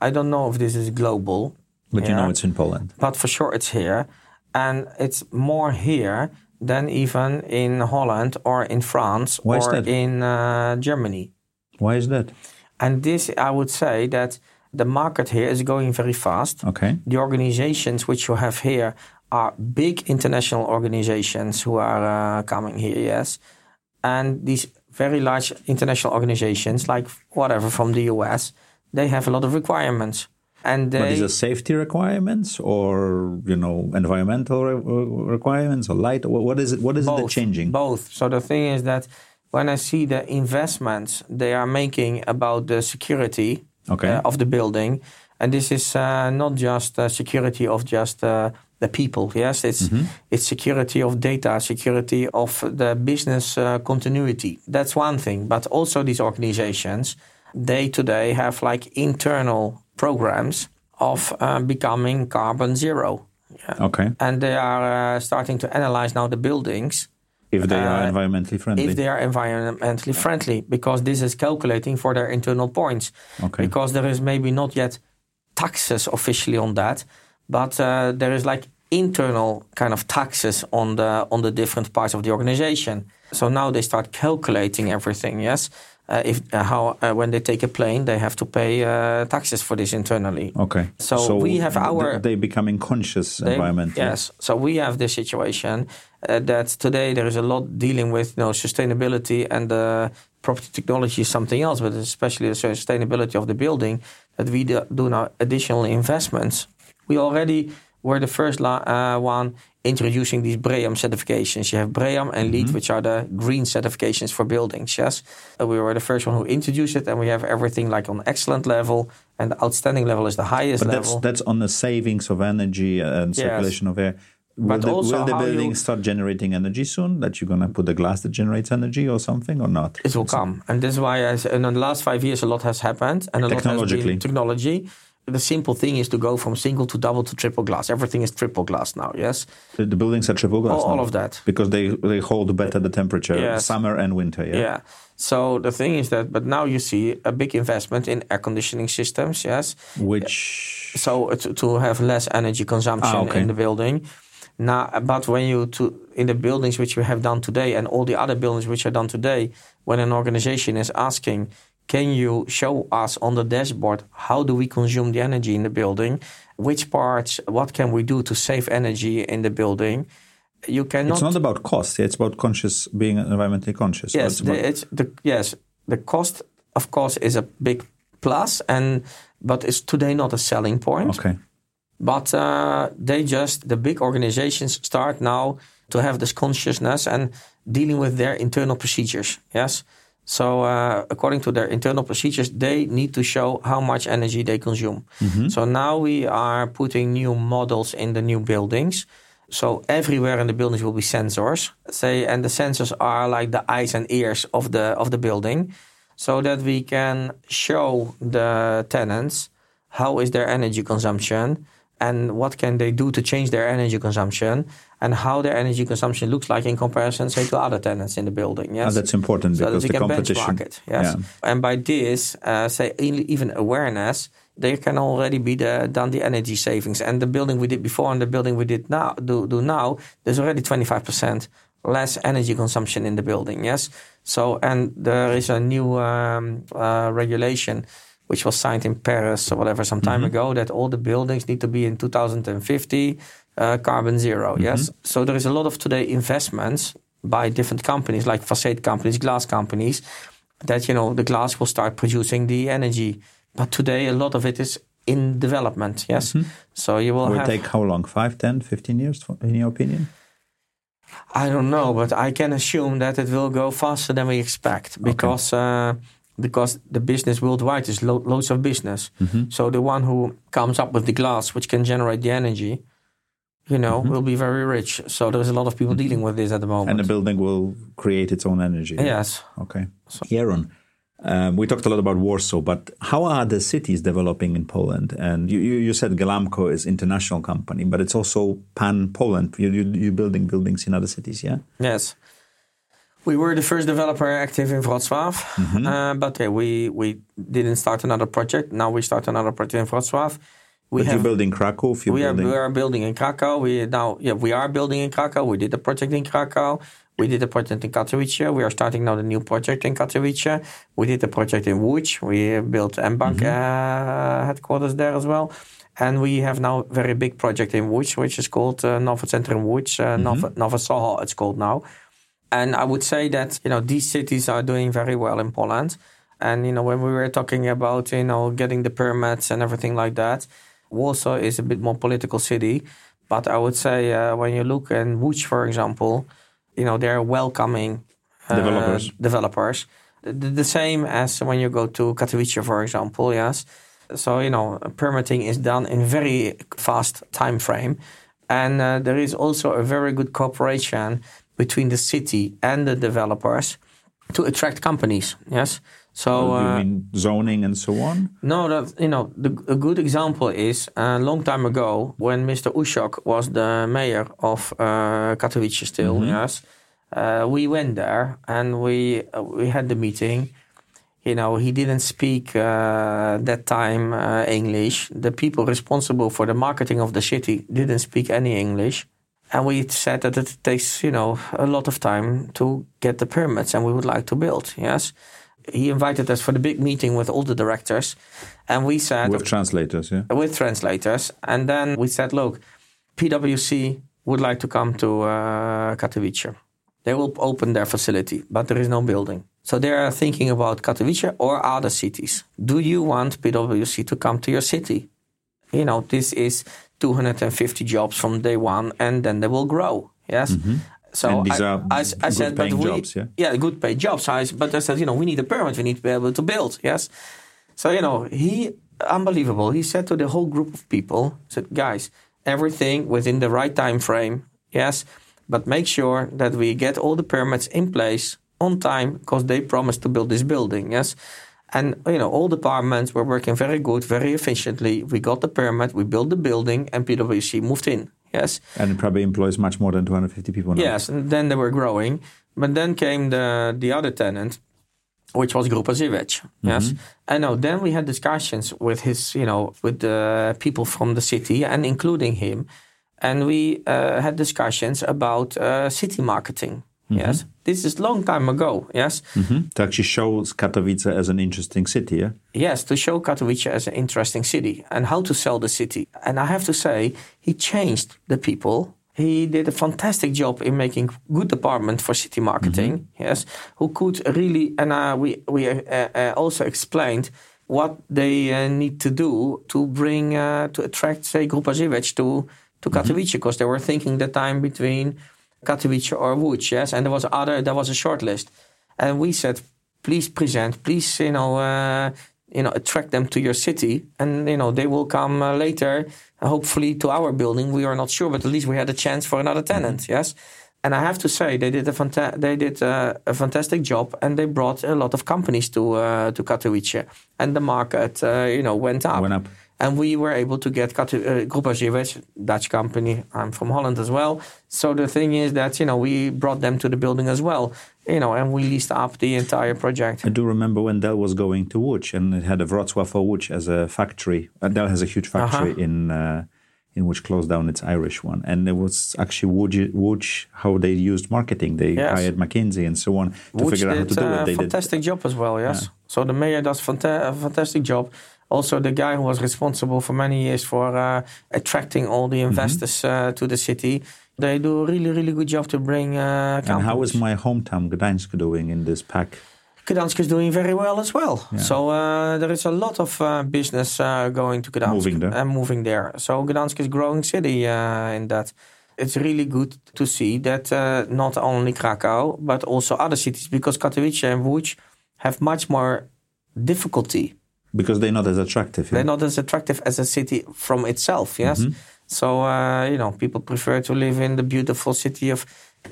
I don't know if this is global, But you know it's in Poland. but for sure it's here, and it's more here than even in Holland or in France Why is or that? in uh, Germany. Why is that? And this, I would say that the market here is going very fast. Okay. The organizations which you have here are big international organizations who are uh, coming here, yes. And these very large international organizations, like whatever from the US, they have a lot of requirements. And But they, these are safety requirements, or you know, environmental re- requirements, or light. What is it? What is it both, that's changing? Both. So the thing is that when I see the investments they are making about the security Okay. uh, of the building, and this is uh, not just uh, security of just uh, the people. Yes, it's Mm-hmm. it's security of data, security of the business uh, continuity. That's one thing. But also these organizations, they today have like internal programs of uh, becoming carbon zero. Yeah. Okay. And they are uh, starting to analyze now the buildings If they are Uh, environmentally friendly. if they are environmentally friendly because this is calculating for their internal points Okay. because there is maybe not yet taxes officially on that but uh, there is like internal kind of taxes on the on the different parts of the organization so now they start calculating everything yes uh, if uh, how uh, when they take a plane they have to pay uh, taxes for this internally okay. So we have our- They becoming conscious they- environmentally. Yes. So we have this situation uh, that today there is a lot dealing with you know sustainability and uh, property technology is something else, but especially the sustainability of the building that we do, do now additional investments. We already were the first uh, one introducing these BREEAM certifications. You have BREEAM and LEED, which are the green certifications for buildings. Yes, Uh, we were the first one who introduced it, and we have everything like on excellent level, and the outstanding level is the highest But level. that's that's on the savings of energy and circulation of air. Will But the, also will the building you- start generating energy soon? That you're gonna put the glass that generates energy or something or not? It will come, and this is why, I, in the last five years, a lot has happened, and a lot has been technology. The simple thing is to go from single to double to triple glass. Everything is triple glass now. Yes, The, the buildings are triple glass. all, all of that. because they they hold better the temperature, Yes. summer and winter. Yeah. Yeah. So the thing is that, but now you see a big investment in air conditioning systems. Yes. Which So to, to have less energy consumption Ah, okay. in the building. Now, but when you to in the buildings which we have done today and all the other buildings which are done today, when an organization is asking, can you show us on the dashboard how do we consume the energy in the building? Which parts? What can we do to save energy in the building? You cannot. it's not about cost. It's about conscious being environmentally conscious. yes, It's about- the, it's the yes the cost of course is a big plus and but it's today not a selling point. okay. But uh, they just, the big organizations start now to have this consciousness and dealing with their internal procedures. Yes. So, uh, according to their internal procedures, they need to show how much energy they consume. So, now we are putting new models in the new buildings. So, everywhere in the buildings will be sensors. Say, and the sensors are like the eyes and ears of the, of the building. So that we can show the tenants how is their energy consumption and what can they do to change their energy consumption and how their energy consumption looks like in comparison, say, to other tenants in the building. Yes, oh, that's important so because that the can competition. benchmark it. Yes, yeah. and by this, uh, say, even awareness, there can already be the, done the energy savings. And the building we did before and the building we did now do, do now, there's already 25% less energy consumption in the building. Yes, so and there is a new um, uh, regulation which was signed in Paris or whatever some time mm-hmm. ago, that all the buildings need to be in 2050 uh, carbon 0 mm-hmm. Yes, so there is a lot of today investments by different companies like facade companies, glass companies, that you know the glass will start producing the energy. But today a lot of it is in development. Yes, mm-hmm. so you will. It will have, take how long? 5, 10, 15 years, in your opinion? I don't know, but I can assume that it will go faster than we expect because. Okay. Uh, because the business worldwide is lo- loads of business. Mm-hmm. So the one who comes up with the glass which can generate the energy, you know, mm-hmm. will be very rich. So there's a lot of people mm-hmm. dealing with this at the moment. And the building will create its own energy. Yes. Okay. So. Jeroen, um, we talked a lot about Warsaw, but how are the cities developing in Poland? And you, you, you said Ghelamco is international company, but it's also pan Poland. You, you, you're building buildings in other cities, yeah? Yes. We were the first developer active in Wrocław, mm-hmm. uh, but we we didn't start another project. Now we start another project in Wrocław. We but have, you're building Krakow. You're we building... are we are building in Krakow. We now yeah we are building in Krakow. We did a project in Krakow. We did a project in Katowice. We are starting now the new project in Katowice. We did a project in Łódź. We built mBank mm-hmm. uh, headquarters there as well. And we have now a very big project in Łódź, which is called uh, Nowe Centrum Łódź, uh, mm-hmm. Nowe Soho, it's called now. And I would say that, you know, these cities are doing very well in Poland. And, you know, when we were talking about, you know, getting the permits and everything like that, Warsaw is a bit more political city. But I would say uh, when you look in Łódź, for example, you know, they're welcoming uh, developers. developers. The, the, same as when you go to Katowice, for example, yes. So, you know, permitting is done in very fast time frame. And uh, there is also a very good cooperation between the city and the developers to attract companies. Yes. So uh, you mean zoning and so on? No, that you know, the, a good example is a long time ago when Mr. Uszok was the mayor of uh, Katowice. Still, mm-hmm. yes, uh, we went there and we uh, we had the meeting. You know, he didn't speak uh, that time uh, English. The people responsible for the marketing of the city didn't speak any English. And we said that it takes, you know, a lot of time to get the permits and we would like to build, yes. He invited us for the big meeting with all the directors. And we said... With translators, yeah? With translators. And then we said, look, PwC would like to come to uh, Katowice. They will open their facility, but there is no building. So they are thinking about Katowice or other cities. Do you want PwC to come to your city? You know, this is 250 jobs from day one, and then they will grow. Yes. Mm-hmm. So and these I, are I, I said, but we, jobs, yeah? yeah, good paid jobs. I, but I said, you know, we need a permit. We need to be able to build. Yes. So you know, he unbelievable. He said to the whole group of people, said, guys, everything within the right time frame. Yes, but make sure that we get all the permits in place on time because they promised to build this building. Yes. And you know, all departments were working very good, very efficiently. We got the permit, we built the building, and PwC moved in. Yes. And it probably employs much more than 250 people now. Yes, and then they were growing. But then came the the other tenant, which was Grupa Żywiec. Yes. Mm-hmm. And now then we had discussions with his, you know, with the people from the city and including him. And we uh, had discussions about uh, city marketing. Mm-hmm. Yes, this is long time ago. Yes, mm-hmm. to actually show Katowice as an interesting city. Yeah. Yes, to show Katowice as an interesting city and how to sell the city. And I have to say, he changed the people. He did a fantastic job in making good department for city marketing. Mm-hmm. Yes, who could really and uh, we we uh, uh, also explained what they uh, need to do to bring uh, to attract say Grupa Żywiec to to mm-hmm. Katowice because they were thinking the time between Katowice or Łódź, yes, and there was other there was a short list, and we said, please present, please, you know, uh, you know, attract them to your city, and you know they will come uh, later, hopefully to our building. We are not sure, but at least we had a chance for another tenant, mm-hmm. yes. And I have to say, they did a fanta- they did uh, a fantastic job, and they brought a lot of companies to uh, to Katowice, and the market, uh, you know, went up. Went up and we were able to get Katu- uh, Grupa Żywiec, Dutch company. I'm from Holland as well. So the thing is that you know we brought them to the building as well, you know, and we leased up the entire project. I do remember when Dell was going to Łódź and it had a Wrocław Łódź as a factory. Uh, Dell has a huge factory Uh-huh. in uh, in which closed down its Irish one, and it was actually Łódź, Łódź how they used marketing. They Yes. hired McKinsey and so on to Which figure out how to do it. They did fantastic job as well. Yes. So the mayor does fanta- a fantastic job. Also, the guy who was responsible for many years for uh, attracting all the Mm-hmm. investors uh, to the city, they do a really, really good job to bring. Uh, And how is my hometown Gdańsk doing in this pack? Gdansk is doing very well as well. So uh, there is a lot of uh, business uh, going to Gdansk Moving and moving there. So Gdansk is growing city uh, in that. It's really good to see that uh, not only Krakow but also other cities, because Katowice and Łódź have much more difficulty. Because they're not as attractive. yeah? They're not as attractive as a city from itself. Yes. Mm-hmm. So uh, you know, people prefer to live in the beautiful city of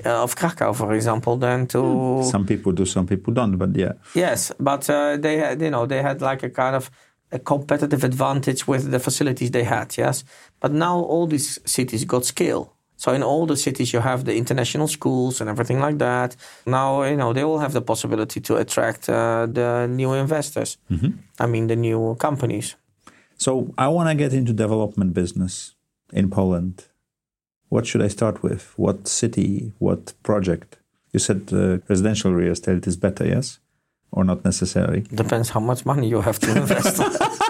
uh, of Krakow, for example, than to Some people do, some people don't. But yeah, Yes, but uh, they had, you know, they had like a kind of a competitive advantage with the facilities they had. Yes, but now all these cities got scale. So in all the cities, you have the international schools and everything like that. Now, you know, they all have the possibility to attract uh, the new investors. I mean, the new companies. So I want to get into development business in Poland. What should I start with? What city? What project? You said uh, residential real estate is better, yes, or not necessarily. Depends how much money you have to invest. [LAUGHS]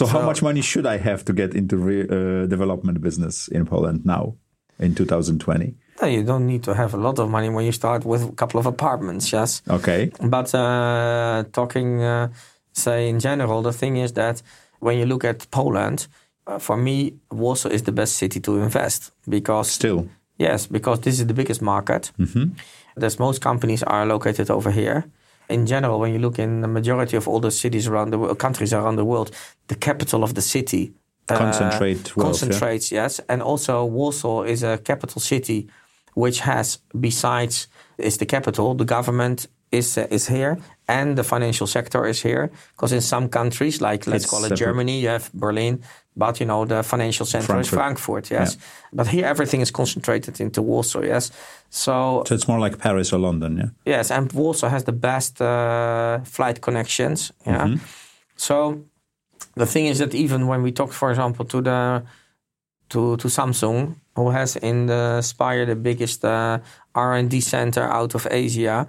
So, how much money should I have to get into re- uh, development business in Poland now, in 2020? No, you don't need to have a lot of money when you start with a couple of apartments. Yes. Okay, But uh, talking, uh, say in general, the thing is that when you look at Poland, uh, for me, Warsaw is the best city to invest because still, yes, because this is the biggest market. There's most companies are located over here. In general, when you look in the majority of all the cities around the world, countries around the world, the capital of the city uh, Concentrate wealth, yeah? concentrates. Yes, and also Warsaw is a capital city, which has besides is the capital, the government is uh, is here, and the financial sector is here. Because in some countries, like let's It's call it separate. Germany, you have Berlin, but you know the financial center is Frankfurt. Frankfurt. Yes, but here everything is concentrated into Warsaw. Yes, so so it's more like Paris or London, yeah. Yes, and Warsaw has the best uh, flight connections. Yeah. So the thing is that even when we talk, for example, to the to to Samsung, who has in the Spire the biggest uh, R and D center out of Asia,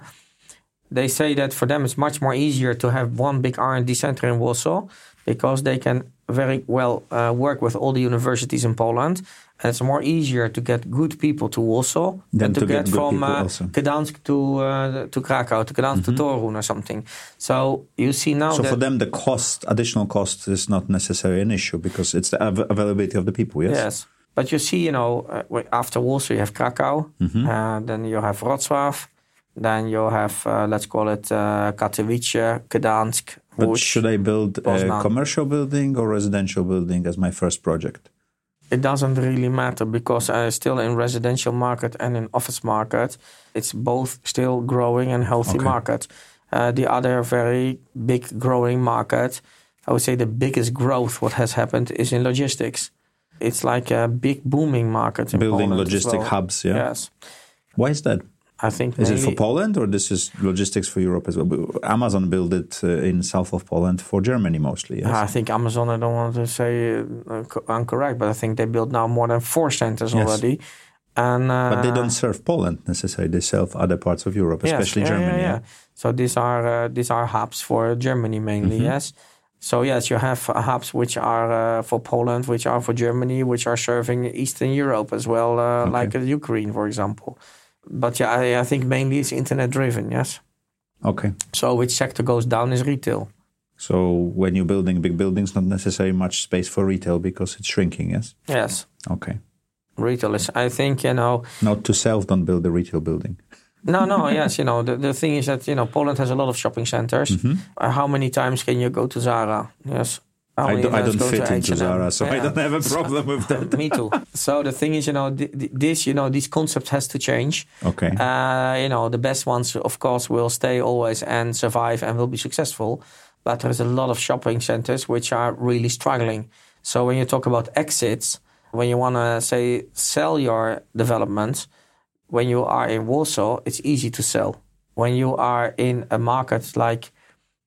they say that for them it's much more easier to have one big R and D center in Warsaw because they can very well uh, work with all the universities in Poland. And it's more easier to get good people to Warsaw Than to, to get get, from uh. Gdansk to uh, to Krakow, to Gdansk to Torun or something. So you see now So for them, the cost, additional cost, is not necessarily an issue because it's the av- availability of the people. Yes. Yes. But you see, you know, uh, after Warsaw, you have Krakow, Mm-hmm. uh, then you have Wrocław, then you have, uh, let's call it uh, Katowice, Gdansk, But should I build a commercial building or residential building as my first project? It doesn't really matter because uh, still in residential market and in office market, it's both still growing and healthy Okay. market. Uh, the other very big growing market, I would say the biggest growth what has happened is in logistics. It's like a big booming market in Building Poland logistic well. hubs, yeah? Yes. Why is that? I think Is it for Poland or this is logistics for Europe as well? Amazon built it uh, in south of Poland for Germany mostly. Yes? I think Amazon, I don't want to say uh, co- incorrect, but I think they built now more than four centers Yes. already. And uh, but they don't serve Poland necessarily. They serve other parts of Europe, yes, especially yeah, Germany. Yeah, yeah? yeah. So these are uh, these are hubs for Germany mainly. Mm-hmm. Yes. So yes, you have uh, hubs which are uh, for Poland, which are for Germany, which are serving Eastern Europe as well, uh, Okay. like uh, Ukraine, for example. But yeah, I, I think mainly it's internet driven. Yes. Okay. So which sector goes down is retail. So when you're building big buildings, not necessarily much space for retail because it's shrinking. Yes. Yes. Okay. Retail is. I think you know. Not to self: don't build a retail building. No, no, [LAUGHS] yes, you know, the, the thing is that, you know, Poland has a lot of shopping centers. Mm-hmm. Uh, how many times can you go to Zara? Yes. How I, do, I don't fit to into H&M? Zara, so I don't have a problem with that. Me too. So the thing is, you know, th- th- this, you know, this concept has to change. Okay. Uh, you know, the best ones, of course, will stay always and survive and will be successful. but there's a lot of shopping centers which are really struggling. So when you talk about exits, when you want to say sell your developments, when you are in Warsaw, it's easy to sell. When you are in a market like,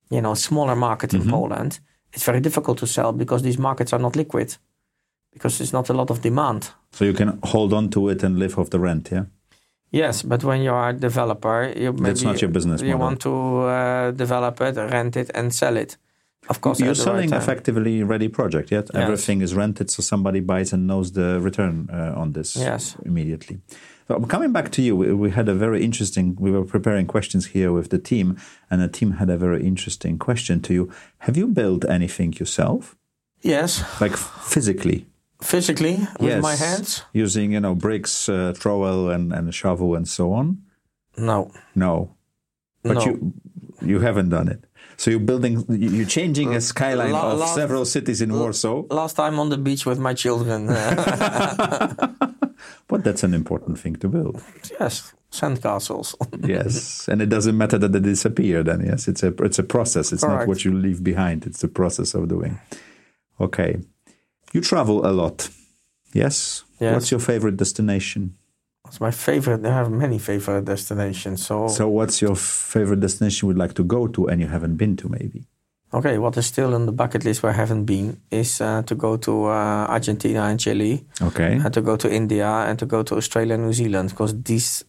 you know, smaller market in Poland, it's very difficult to sell because these markets are not liquid, because there's not a lot of demand. So you can hold on to it and live off the rent, yeah? Yes, but when you are a developer, you That's not your business you model. want to uh, develop it, rent it, and sell it. Of course, You're the right selling effectively ready project, yet Yes. everything is rented, so somebody buys and knows the return uh, on this Yes. immediately. So coming back to you, we, we had a very interesting. We were preparing questions here with the team, and the team had a very interesting question to you. Have you built anything yourself, Yes, like physically? physically with yes, my hands. using you know bricks, uh, trowel, and and shovel, and so on. No, No, but no. you you haven't done it. So you're building, you're changing a skyline la- of la- several cities in Warsaw. Last time on the beach with my children. [LAUGHS] [LAUGHS] But that's an important thing to build. yes, sandcastles. [LAUGHS] yes, and it doesn't matter that they disappear. Then yes, it's a it's a process. It's not what you leave behind. It's the process of doing. Okay, you travel a lot. Yes. Yes. What's your favorite destination? It's my favorite. I have many favorite destinations. So, So, what's your favorite destination you'd like to go to and you haven't been to? Maybe. Okay, what is still on the bucket list where I haven't been is uh, to go to uh, Argentina and Chile, Okay. and to go to India, and to go to Australia and New Zealand because these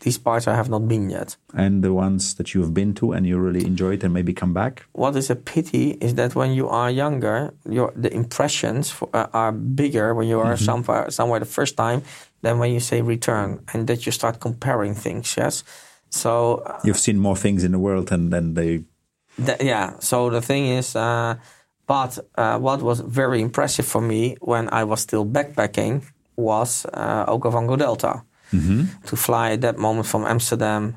these parts I have not been yet. And the ones that you've been to and you really enjoyed and maybe come back. What is a pity is that when you are younger, your the impressions for, uh, are bigger when you are somewhere somewhere the first time than when you say return, and that you start comparing things. Yes, so uh, You've seen more things in the world, and then they. Th- yeah. So the thing is, uh, but uh, what was very impressive for me when I was still backpacking was uh, Okavango Delta. To fly at that moment from Amsterdam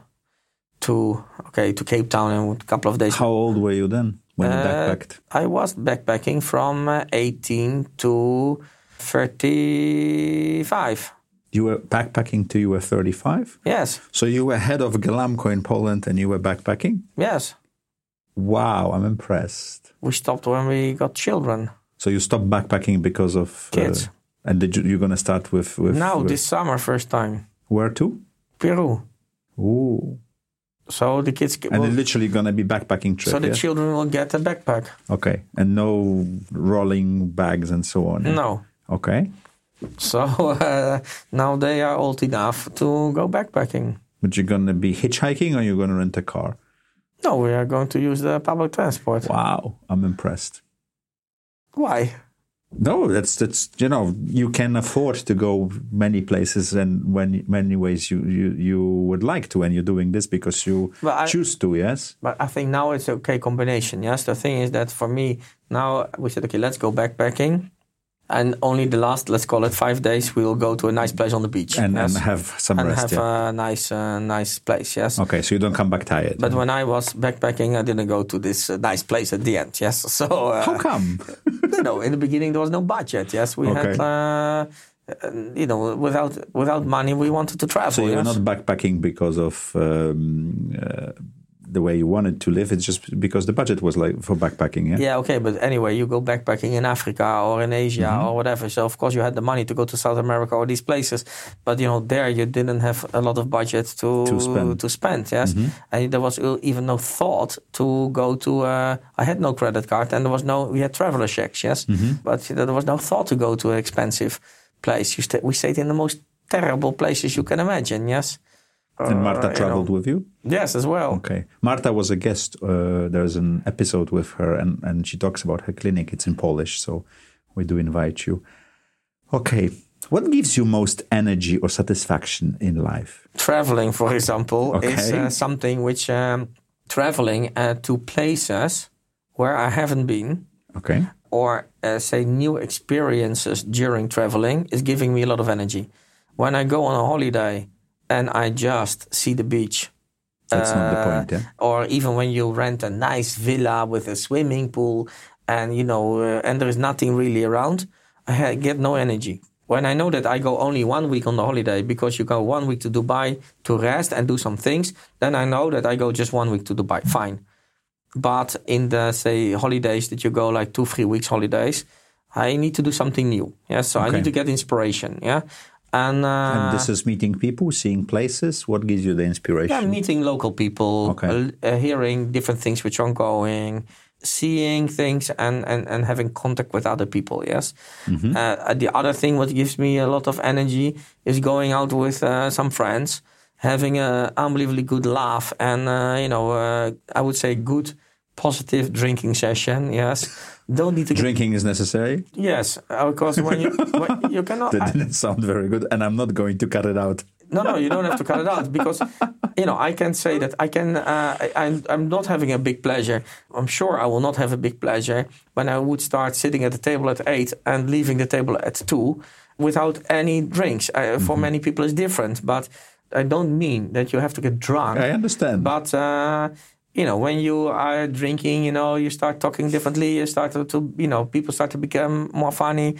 to okay to Cape Town in a couple of days How old were you then when you Uh, backpacked? I was backpacking from uh, 18 to 35. You were backpacking till you were 35? Yes, So you were head of Ghelamco in Poland and you were backpacking? yes. Wow, I'm impressed. We stopped when we got children. So you stopped backpacking because of uh, Kids. and did you, you're going to start with with now, with- this summer, first time. where to? Peru. Ooh. So the kids And will, it's literally going to be backpacking trip. so the yeah? children will get a backpack. okay. And no rolling bags and so on. No. Okay. So [LAUGHS] uh, now they are old enough to go backpacking. But you're going to be hitchhiking or you're going to rent a car? No, we are going to use the public transport. Wow, I'm impressed. Why? No, that's that's you know you can afford to go many places and when many ways you you you would like to, and you're doing this because you I- choose to. Yes. But I think now it's okay combination. Yes, the thing is that for me now we said okay, let's go backpacking, and only the last let's call it five days we will go to a nice place on the beach And, yes? and have some and rest. have yeah. a nice uh, nice place. Yes. okay, so you don't come back tired. But when I was backpacking, I didn't go to this uh, nice place at the end. Yes, [LAUGHS] so uh, How come? [LAUGHS] you know, in the beginning there was no budget. Yes, we Okay. had. Uh, uh, you know, without without money, we wanted to travel. So you're yes? not backpacking because of um, uh, the way you wanted to live. It's just because the budget was like for backpacking. Yeah. Yeah, okay, but anyway, you go backpacking in Africa or in Asia Mm-hmm. or whatever. So of course you had the money to go to South America or these places, but you know there you didn't have a lot of budget to To spend. To spend, yes, Mm-hmm. and there was even no thought to go to. Uh, I had no credit card, and there was no. We had traveler checks, yes, Mm-hmm. but there was no thought to go to an expensive place. You sta we stayed in the most terrible places you can imagine, yes. And Marta Uh, you traveled know. with you. Yes, as well. Okay. Marta was a guest. Uh, there's an episode with her, and, and she talks about her clinic. It's in Polish, so we do invite you. Okay. What gives you most energy or satisfaction in life? traveling, for example, is uh, something which um, traveling uh, to places where I haven't been, Okay. or uh, say new experiences during traveling, is giving me a lot of energy. When I go on a holiday and I just see the beach, That's not the uh, point, yeah? or even when you rent a nice villa with a swimming pool and you know uh, and there is nothing really around [LAUGHS] i get no energy when i know that i go only one week on the holiday because you go one week to dubai to rest and do some things then i know that i go just one week to dubai fine But in the say holidays that you go like two, three weeks holidays, I need to do something new. Yeah, so I need to get inspiration. Yeah, and, uh, and this is meeting people, seeing places. What gives you the inspiration? yeah, meeting local people, Okay. uh, uh, hearing different things which are ongoing, seeing things, and, and, and having contact with other people. Yes. Mm-hmm. Uh, the other thing what gives me a lot of energy is going out with uh, some friends, having an unbelievably good laugh, and uh, you know, uh, I would say good, positive drinking session. Yes. Don't need to Drinking is necessary. Yes, because when you when you [LAUGHS] cannot. That didn't sound very good, and I'm not going to cut it out. no, no, you don't have to cut it out because you know I can say that I can. Uh, I, I'm I'm not having a big pleasure. I'm sure I will not have a big pleasure when I would start sitting at the table at eight and leaving the table at two without any drinks. Uh, For many people, it's different, but I don't mean that you have to get drunk. I understand. But uh, you know, when you are drinking, you know, you start talking differently. You start to, to, you know, people start to become more funny.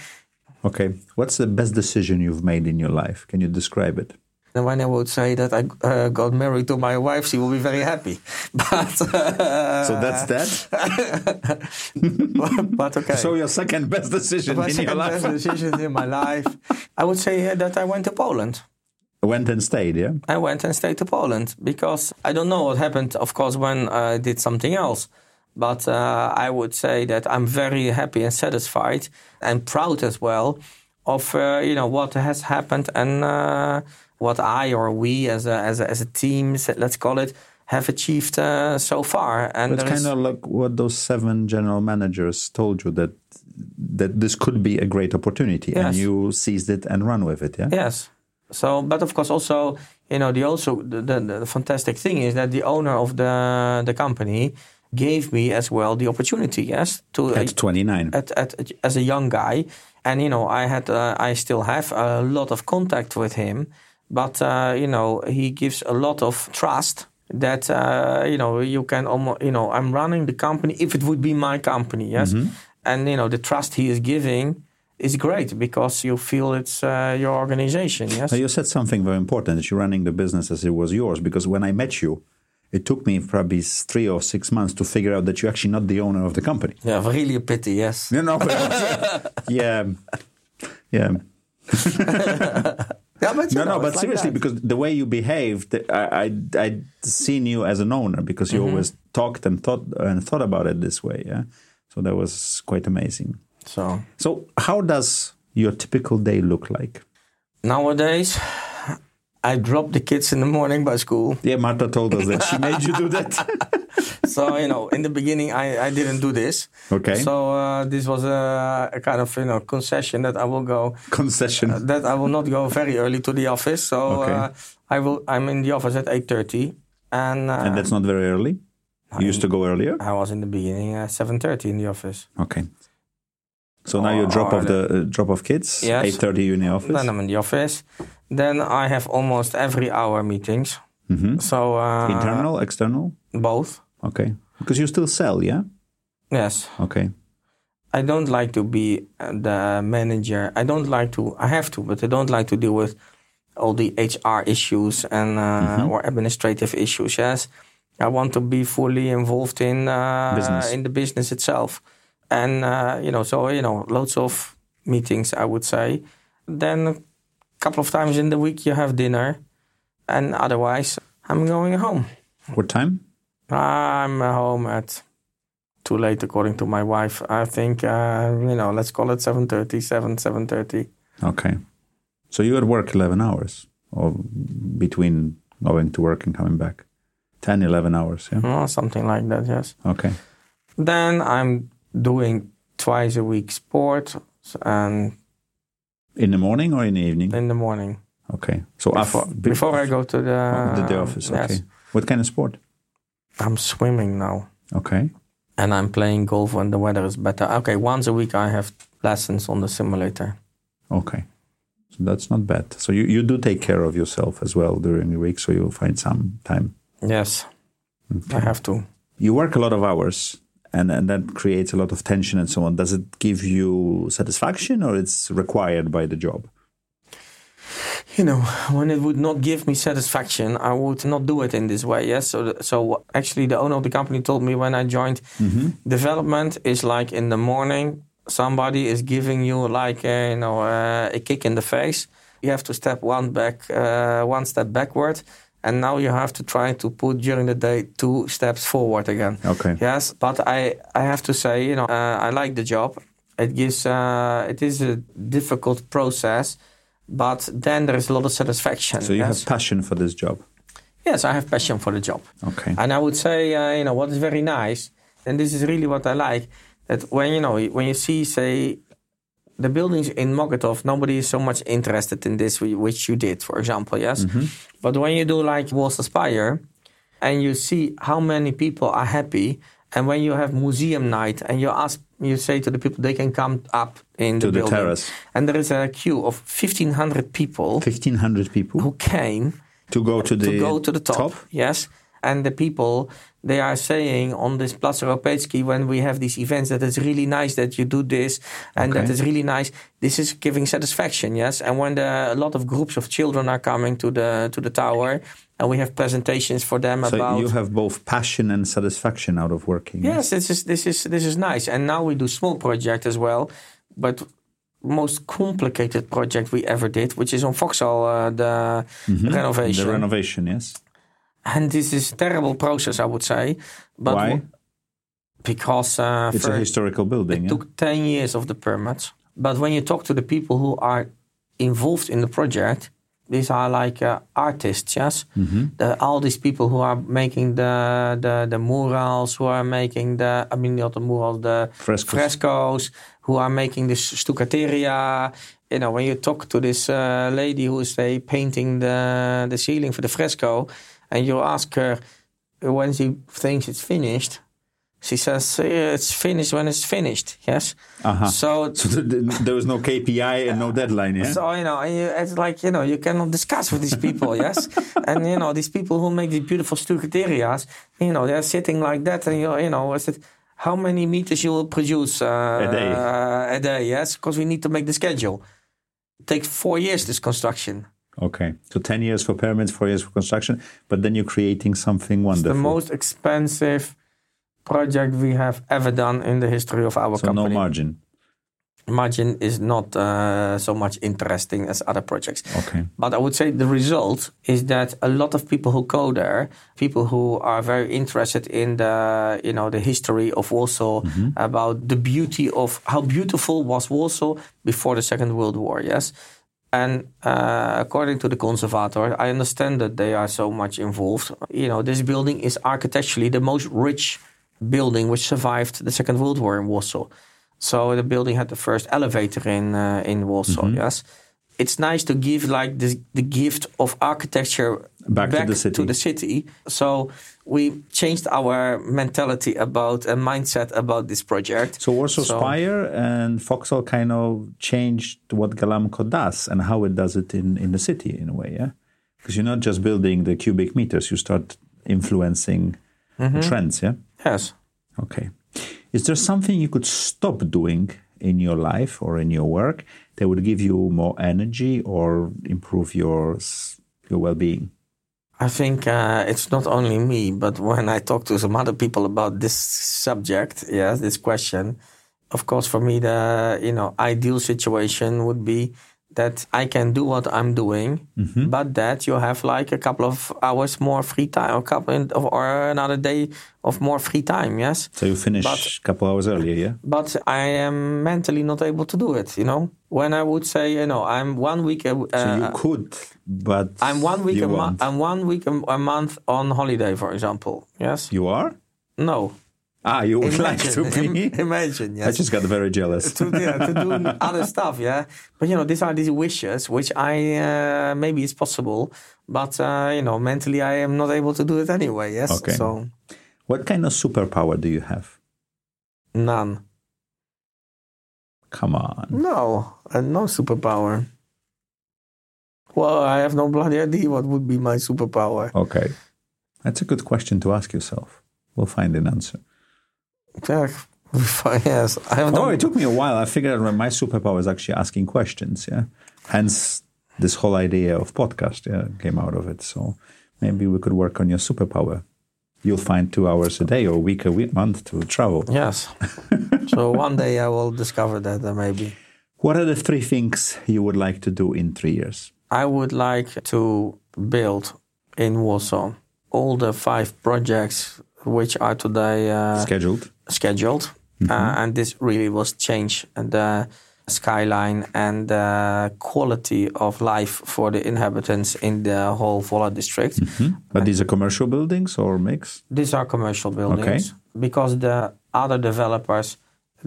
okay, what's the best decision you've made in your life? Can you describe it? And when I would say that I uh, got married to my wife, she will be very happy. [LAUGHS] But uh, So that's that. [LAUGHS] but okay. So your second best decision in your second life best decision in my life, I would say that I went to Poland. Went and stayed. Yeah. I went and stayed to Poland because I don't know what happened, of course, when I did something else. But uh, I would say that I'm very happy and satisfied and proud as well of uh, you know what has happened and uh, what I or we as a, as a, as a team, let's call it, have achieved uh, so far. And It's kind of like what those seven general managers told you that that this could be a great opportunity, and you seized it and run with it. Yeah. Yes. So, but of course, also you know the also the, the, the fantastic thing is that the owner of the the company gave me as well the opportunity. Yes, to At 29. at, at, as a young guy, and you know I had uh, I still have a lot of contact with him, but uh, you know he gives a lot of trust that uh, you know you can almost you know I'm running the company if it would be my company, yes, and you know the trust he is giving is great because you feel it's uh, your organization, yes. Now, you said something very important that you're running the business as it was yours. Because when I met you, it took me probably three or six months to figure out that you're actually not the owner of the company. Yeah, really a pity, yes. [LAUGHS] [LAUGHS] You know, but yeah, yeah. Yeah, but No, know, no, but like seriously, that. because the way you behaved, I, I, I'd seen you as an owner because you Mm-hmm. always talked and thought and thought about it this way. Yeah, so that was quite amazing. So So, how does your typical day look like? nowadays I drop the kids in the morning by school. Yeah, Marta told us that she made you do that. [LAUGHS] so you know, in the beginning, I, I didn't do this. Okay. So uh, this was a, a kind of you know concession that I will go Concession. that I will not go very early to the office. So Okay. uh, I will. I'm in the office at eight thirty, and, uh, and that's not very early. You used to go earlier. I was in the beginning at seven thirty in the office. Okay. So now you drop off the uh, drop off kids. Yes. Eight thirty, you in the office. Then I'm in the office. Then I have almost every hour meetings. hmm So uh, Internal, external. both. Okay. Because you still sell, yeah. Yes. Okay. I don't like to be the manager. I don't like to. I have to, but I don't like to deal with all the HR issues and uh, or administrative issues. Yes, I want to be fully involved in uh, Business. in the business itself, and uh, you know, so you know, loads of meetings. I would say. Then a couple of times in the week you have dinner, and otherwise I'm going home. What time? I'm home at too late according to my wife. I think uh, you know, let's call it 7:30, 7 7:30. Okay. So you at work 11 hours or between going to work and coming back? 10, 11 hours, yeah? or something like that, yes. Okay. Then I'm doing twice a week sport and In the morning or in the evening? in the morning Okay. So before, before I go to the, the, the office, yes. okay. What kind of sport? I'm swimming now Okay. and I'm playing golf when the weather is better. Okay, once a week I have lessons on the simulator. Okay. So that's not bad. So you, you do take care of yourself as well during the week, so you'll find some time. Yes, Okay. I have to. you work a lot of hours and, and that creates a lot of tension and so on. Does it give you satisfaction or it's required by the job? you know, when it would not give me satisfaction, I would not do it in this way. Yes. So, so actually, the owner of the company told me when I joined, mm-hmm. development is like in the morning, somebody is giving you like a, you know uh, a kick in the face. You have to step one back, uh, one step backward, and now you have to try to put during the day two steps forward again. Okay. Yes, but I I have to say, you know, uh, I like the job. It gives uh, it is a difficult process but then there is a lot of satisfaction. So you yes? have passion for this job. Yes, I have passion for the job. Okay. And I would say, uh, you know, what is very nice, and this is really what I like, that when you know when you see, say, the buildings in Mokotów, nobody is so much interested in this, which you did, for example, yes. Mm-hmm. But when you do like Warsaw Spire, and you see how many people are happy, and when you have museum night, and you ask you say to the people they can come up in to the, the terrace. And there is a queue of 1,500 people. 1,500 people? Who came to go to the, to go to the top, top? Yes. And the people, they are saying on this Plac Europejski, when we have these events, that it's really nice that you do this and okay. that it's really nice. This is giving satisfaction, yes. And when the, a lot of groups of children are coming to the to the tower, and we have presentations for them so about. you have both passion and satisfaction out of working. Yes, this is this is this is nice, and now we do small project as well, but most complicated project we ever did, which is on Foksal, uh, the mm-hmm. renovation. The renovation, yes. And this is a terrible process, I would say. But Why? Because uh, it's a historical building. It yeah? took ten years of the permits. But when you talk to the people who are involved in the project, these are like uh, artists, yes. Mm-hmm. The, all these people who are making the, the the murals, who are making the I mean not the murals, the frescoes, frescoes who are making this stuccateria. You know, when you talk to this uh, lady who is say painting the the ceiling for the fresco, and you ask her when she thinks it's finished, she says it's finished when it's finished. Yes. Uh-huh. So, [LAUGHS] so there was no KPI and no deadline. Yeah. So you know, it's like you know, you cannot discuss with these people. yes. [LAUGHS] And you know, these people who make these beautiful stuccaterias, you know, they're sitting like that, and you, you know, is it how many meters you will produce uh, a day? Uh, a day. Yes, because we need to make the schedule. It takes four years this construction. Okay, so ten years for permits, four years for construction, but then you're creating something wonderful. It's the most expensive project we have ever done in the history of our so company. no margin. Margin is not uh, so much interesting as other projects. Okay. But I would say the result is that a lot of people who go there, people who are very interested in the you know the history of Warsaw, mm-hmm. about the beauty of how beautiful was Warsaw before the Second World War. Yes. And uh, according to the conservator, I understand that they are so much involved. You know, this building is architecturally the most rich building which survived the Second World War in Warsaw. So the building had the first elevator in uh, in Warsaw. Mm-hmm. Yes, it's nice to give like the the gift of architecture back, back to, the city. to the city. So we changed our mentality about a mindset about this project. So Warsaw so, Spire and Foksal kind of changed what Ghelamco does and how it does it in in the city in a way. Yeah, because you're not just building the cubic meters; you start influencing mm-hmm. trends. Yeah. Yes. Okay. Is there something you could stop doing in your life or in your work that would give you more energy or improve your your well-being? I think uh, it's not only me, but when I talk to some other people about this subject, yes, this question, of course, for me, the you know ideal situation would be that I can do what I'm doing, mm-hmm. but that you have like a couple of hours more free time, or couple of, or another day of more free time. Yes. So you finish a couple hours earlier, yeah. But I am mentally not able to do it. You know, when I would say, you know, I'm one week. Uh, so you could, but I'm one week. A I'm one week a, a month on holiday, for example. Yes. You are. No. Ah, you would imagine, like to be? Imagine, yes. I just got very jealous. to, yeah, to do [LAUGHS] other stuff, yeah. But you know, these are these wishes, which I uh, maybe it's possible, but uh, you know, mentally I am not able to do it anyway. Yes. Okay. So, what kind of superpower do you have? None. Come on. No, uh, no superpower. Well, I have no bloody idea what would be my superpower. Okay, that's a good question to ask yourself. We'll find an answer. Yeah, yes. [LAUGHS] I have oh, it took me a while. I figured out my superpower is actually asking questions. Yeah, hence this whole idea of podcast yeah, came out of it. So maybe we could work on your superpower. You'll find two hours a day or a week, a week, month to travel. Yes. [LAUGHS] so one day I will discover that uh, maybe. What are the three things you would like to do in three years? I would like to build in Warsaw all the five projects which are today uh, scheduled. Scheduled, mm-hmm. uh, and this really was change the skyline and the quality of life for the inhabitants in the whole Wola district. Mm-hmm. But these are commercial buildings or mix? These are commercial buildings okay. because the other developers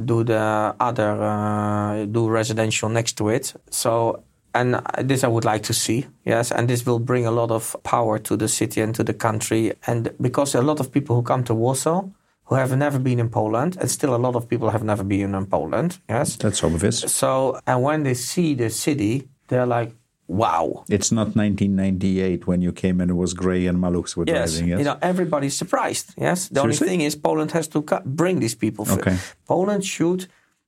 do the other uh, do residential next to it. So and this I would like to see, yes, and this will bring a lot of power to the city and to the country. And because a lot of people who come to Warsaw who have never been in Poland, and still a lot of people have never been in Poland, yes, that's obvious. So, and when they see the city, they're like, wow. It's not 1998 when you came and it was grey and Maluchs were yes. driving. Yes, you know everybody's surprised. Yes, the Seriously? only thing is Poland has to bring these people. Okay. Poland should,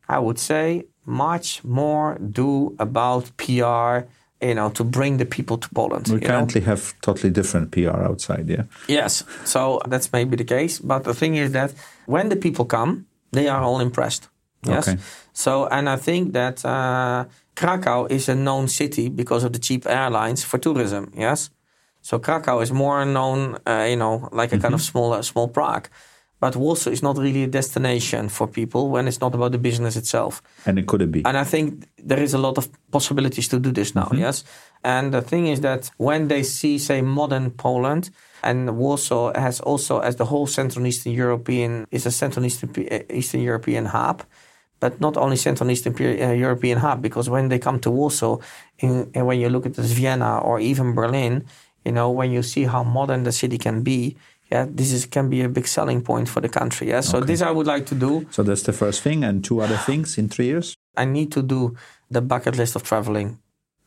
I would say, much more do about PR, you know, to bring the people to Poland. We currently know? have totally different PR outside, yeah. Yes, so that's maybe the case. But the thing is that when the people come, they are all impressed. Yes. Okay. So, and I think that uh, Krakow is a known city because of the cheap airlines for tourism. Yes. So Krakow is more known, uh, you know, like a mm-hmm. kind of small, small Prague. But Warsaw is not really a destination for people when it's not about the business itself. And it could be. And I think there is a lot of possibilities to do this now, mm-hmm. yes? And the thing is that when they see, say, modern Poland, and Warsaw has also, as the whole Central and Eastern European, is a Central and Eastern, Eastern European hub, but not only Central and Eastern uh, European hub, because when they come to Warsaw, in, and when you look at this Vienna or even Berlin, you know, when you see how modern the city can be, yeah, this is can be a big selling point for the country. Yeah, so okay. this I would like to do. So that's the first thing, and two other things in three years. I need to do the bucket list of traveling.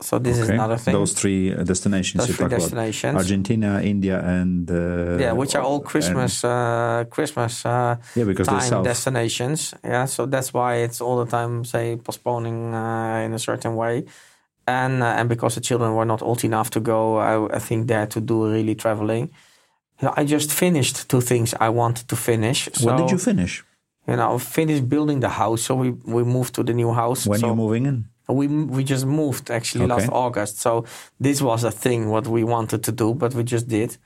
So this okay. is another thing. Those three uh, destinations. Those three destinations. Argentina, India, and uh, yeah, which are all Christmas, uh, Christmas uh, yeah, because time destinations. Yeah, so that's why it's all the time say postponing uh, in a certain way, and uh, and because the children were not old enough to go, I, I think there to do really traveling. I just finished two things I wanted to finish. So, when did you finish? You know, finished building the house. So we, we moved to the new house. When so you moving in? We we just moved actually okay. last August. So this was a thing what we wanted to do, but we just did.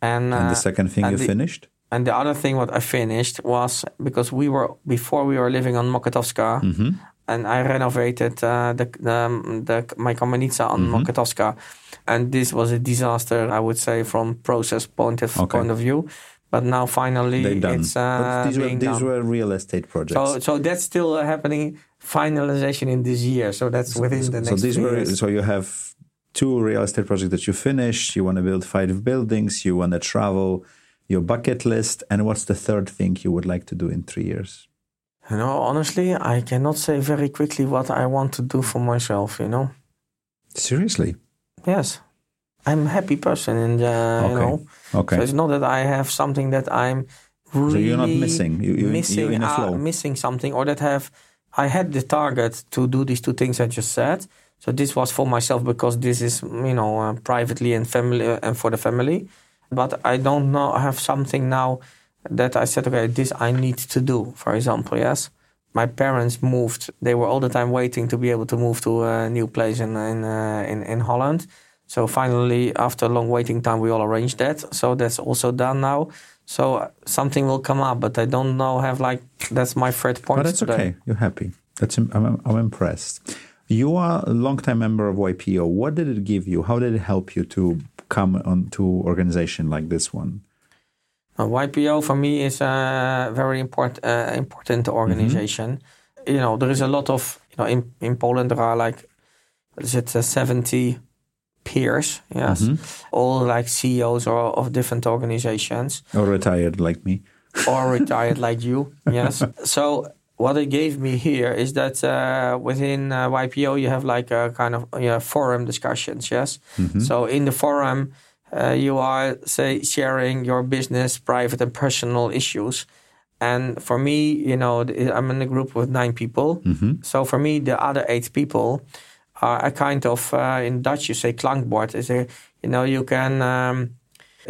And, and the uh, second thing you the, finished? And the other thing what I finished was because we were before we were living on Mokotowska, mm-hmm. And I renovated uh, the, the, the my kamienica on mm-hmm. Mokotowska and this was a disaster, I would say, from process point of okay. point of view. But now finally, it's uh, these, were, these done. were real estate projects. So, so that's still happening. Finalization in this year. So that's within the next. So these were. Years. So you have two real estate projects that you finished. You want to build five buildings. You want to travel. Your bucket list. And what's the third thing you would like to do in three years? You know, honestly, I cannot say very quickly what I want to do for myself. You know. Seriously. Yes. I'm a happy person, and uh, okay. you know, okay. So it's not that I have something that I'm really so you're not missing. You, you, missing, in a flow. Uh, missing something, or that have I had the target to do these two things I just said. So this was for myself because this is you know uh, privately and family uh, and for the family. But I don't know. I have something now that I said, okay, this I need to do. For example, yes my parents moved. They were all the time waiting to be able to move to a new place in in uh, in, in, Holland. So finally, after a long waiting time, we all arranged that. So that's also done now. So something will come up, but I don't know. Have like that's my third point. But that's today. okay. You're happy. That's I'm, I'm impressed. You are a long-time member of YPO. What did it give you? How did it help you to come on to organization like this one? Uh, YPO for me is a very important uh, important organization. Mm-hmm. You know, there is a lot of you know in in Poland there are like is it uh, seventy peers, yes, mm-hmm. all like CEOs or of different organizations, or retired like me, or [LAUGHS] retired like you, yes. So what it gave me here is that uh, within uh, YPO you have like a kind of you know, forum discussions, yes. Mm-hmm. So in the forum uh, you are say sharing your business, private and personal issues. And for me, you know, I'm in a group with nine people. Mm-hmm. So for me, the other eight people are a kind of uh, in Dutch you say klankbord. Is a you know you can um,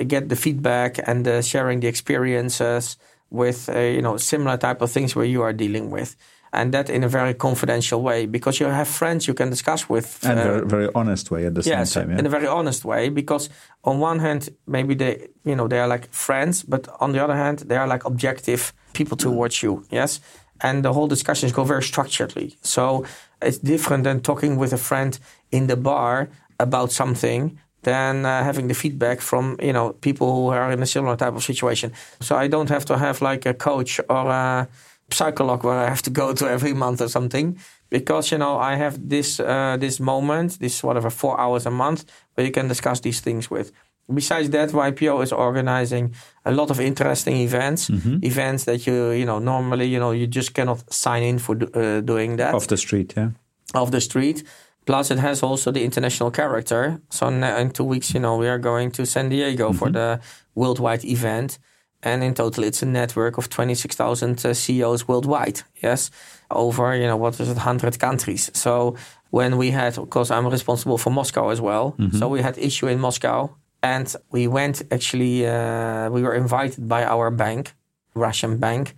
get the feedback and uh, sharing the experiences with uh, you know similar type of things where you are dealing with and that in a very confidential way because you have friends you can discuss with and uh, very, very honest way at the yes, same time yeah? in a very honest way because on one hand maybe they you know they are like friends but on the other hand they are like objective people towards you yes? And the whole discussions go very structuredly. So it's different than talking with a friend in the bar about something than uh, having the feedback from you know people who are in a similar type of situation. So I don't have to have like a coach or a psycholog where I have to go to every month or something because you know I have this uh, this moment, this whatever four hours a month where you can discuss these things with. Besides that, YPO is organizing a lot of interesting events, mm-hmm. events that you you know normally you know you just cannot sign in for uh, doing that off the street, yeah, off the street. Plus, it has also the international character. So in two weeks, you know, we are going to San Diego mm-hmm. for the worldwide event. And in total, it's a network of 26,000 uh, CEOs worldwide. Yes, over you know what is it, 100 countries. So when we had, of course, I'm responsible for Moscow as well. Mm-hmm. So we had issue in Moscow, and we went actually. Uh, we were invited by our bank, Russian bank.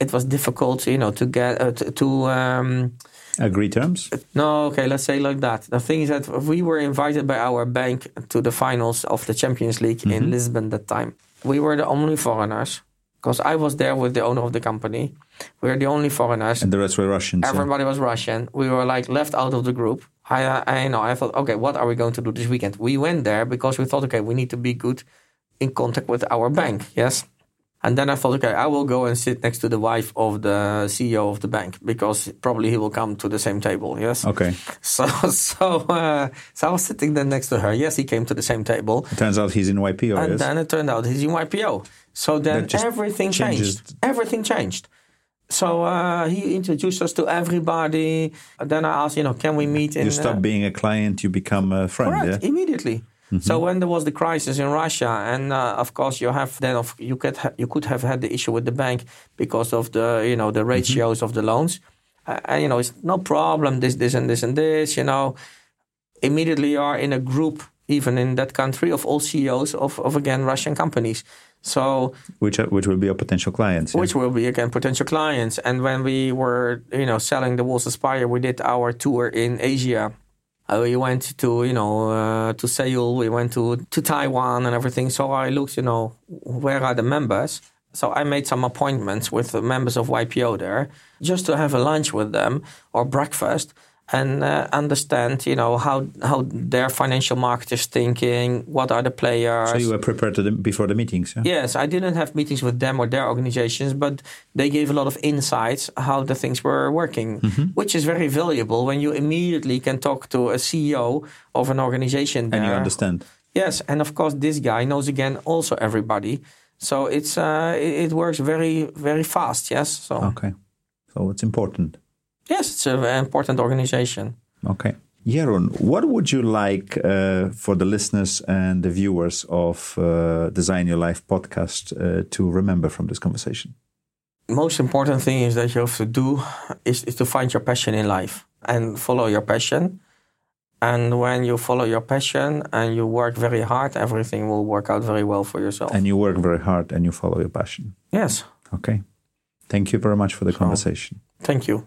It was difficult, you know, to get uh, to. to um, agree terms? No, okay, let's say like that. The thing is that we were invited by our bank to the finals of the Champions League mm-hmm. in Lisbon that time. We were the only foreigners because I was there with the owner of the company. We were the only foreigners. And the rest were Russians. Everybody was Russian. We were like left out of the group. I, I know. I thought, okay, what are we going to do this weekend? We went there because we thought, okay, we need to be good in contact with our bank. Yes. And then I thought, okay, I will go and sit next to the wife of the CEO of the bank because probably he will come to the same table. Yes. Okay. [LAUGHS] So, so, uh, so I was sitting then next to her. Yes, he came to the same table. It turns out he's in YPO. And yes? then it turned out he's in YPO. So then everything changes. changed. Everything changed. So uh, he introduced us to everybody. And then I asked, you know, can we meet? In, you stop uh, being a client, you become a friend. Correct. Yeah? Immediately. Mm-hmm. So when there was the crisis in Russia, and uh, of course you have then of, you could ha- you could have had the issue with the bank because of the you know the mm-hmm. ratios mm-hmm. of the loans, uh, and you know it's no problem this this and this and this you know, immediately you are in a group even in that country of all CEOs of of again Russian companies. So which are, which will be your potential clients, yeah? which will be again potential clients. And when we were you know selling the Warsaw Spire, we did our tour in Asia uh, we went to you know uh, to Seoul, we went to to Taiwan and everything. So I looked, you know, where are the members? So I made some appointments with the members of YPO there, just to have a lunch with them or breakfast and uh, understand, you know, how how their financial market is thinking. What are the players? So you were prepared the, before the meetings. Yeah? Yes, I didn't have meetings with them or their organizations, but they gave a lot of insights how the things were working, mm-hmm. which is very valuable when you immediately can talk to a CEO of an organization there. and you understand. Yes, and of course this guy knows again also everybody, so it's uh, it, it works very very fast. Yes, so okay, so it's important. Yes, it's an important organization. Okay. Jeroen, what would you like uh, for the listeners and the viewers of uh, Design Your Life podcast uh, to remember from this conversation? Most important thing is that you have to do is, is to find your passion in life and follow your passion. And when you follow your passion and you work very hard, everything will work out very well for yourself. And you work very hard and you follow your passion. Yes. Okay. Thank you very much for the so, conversation. Thank you.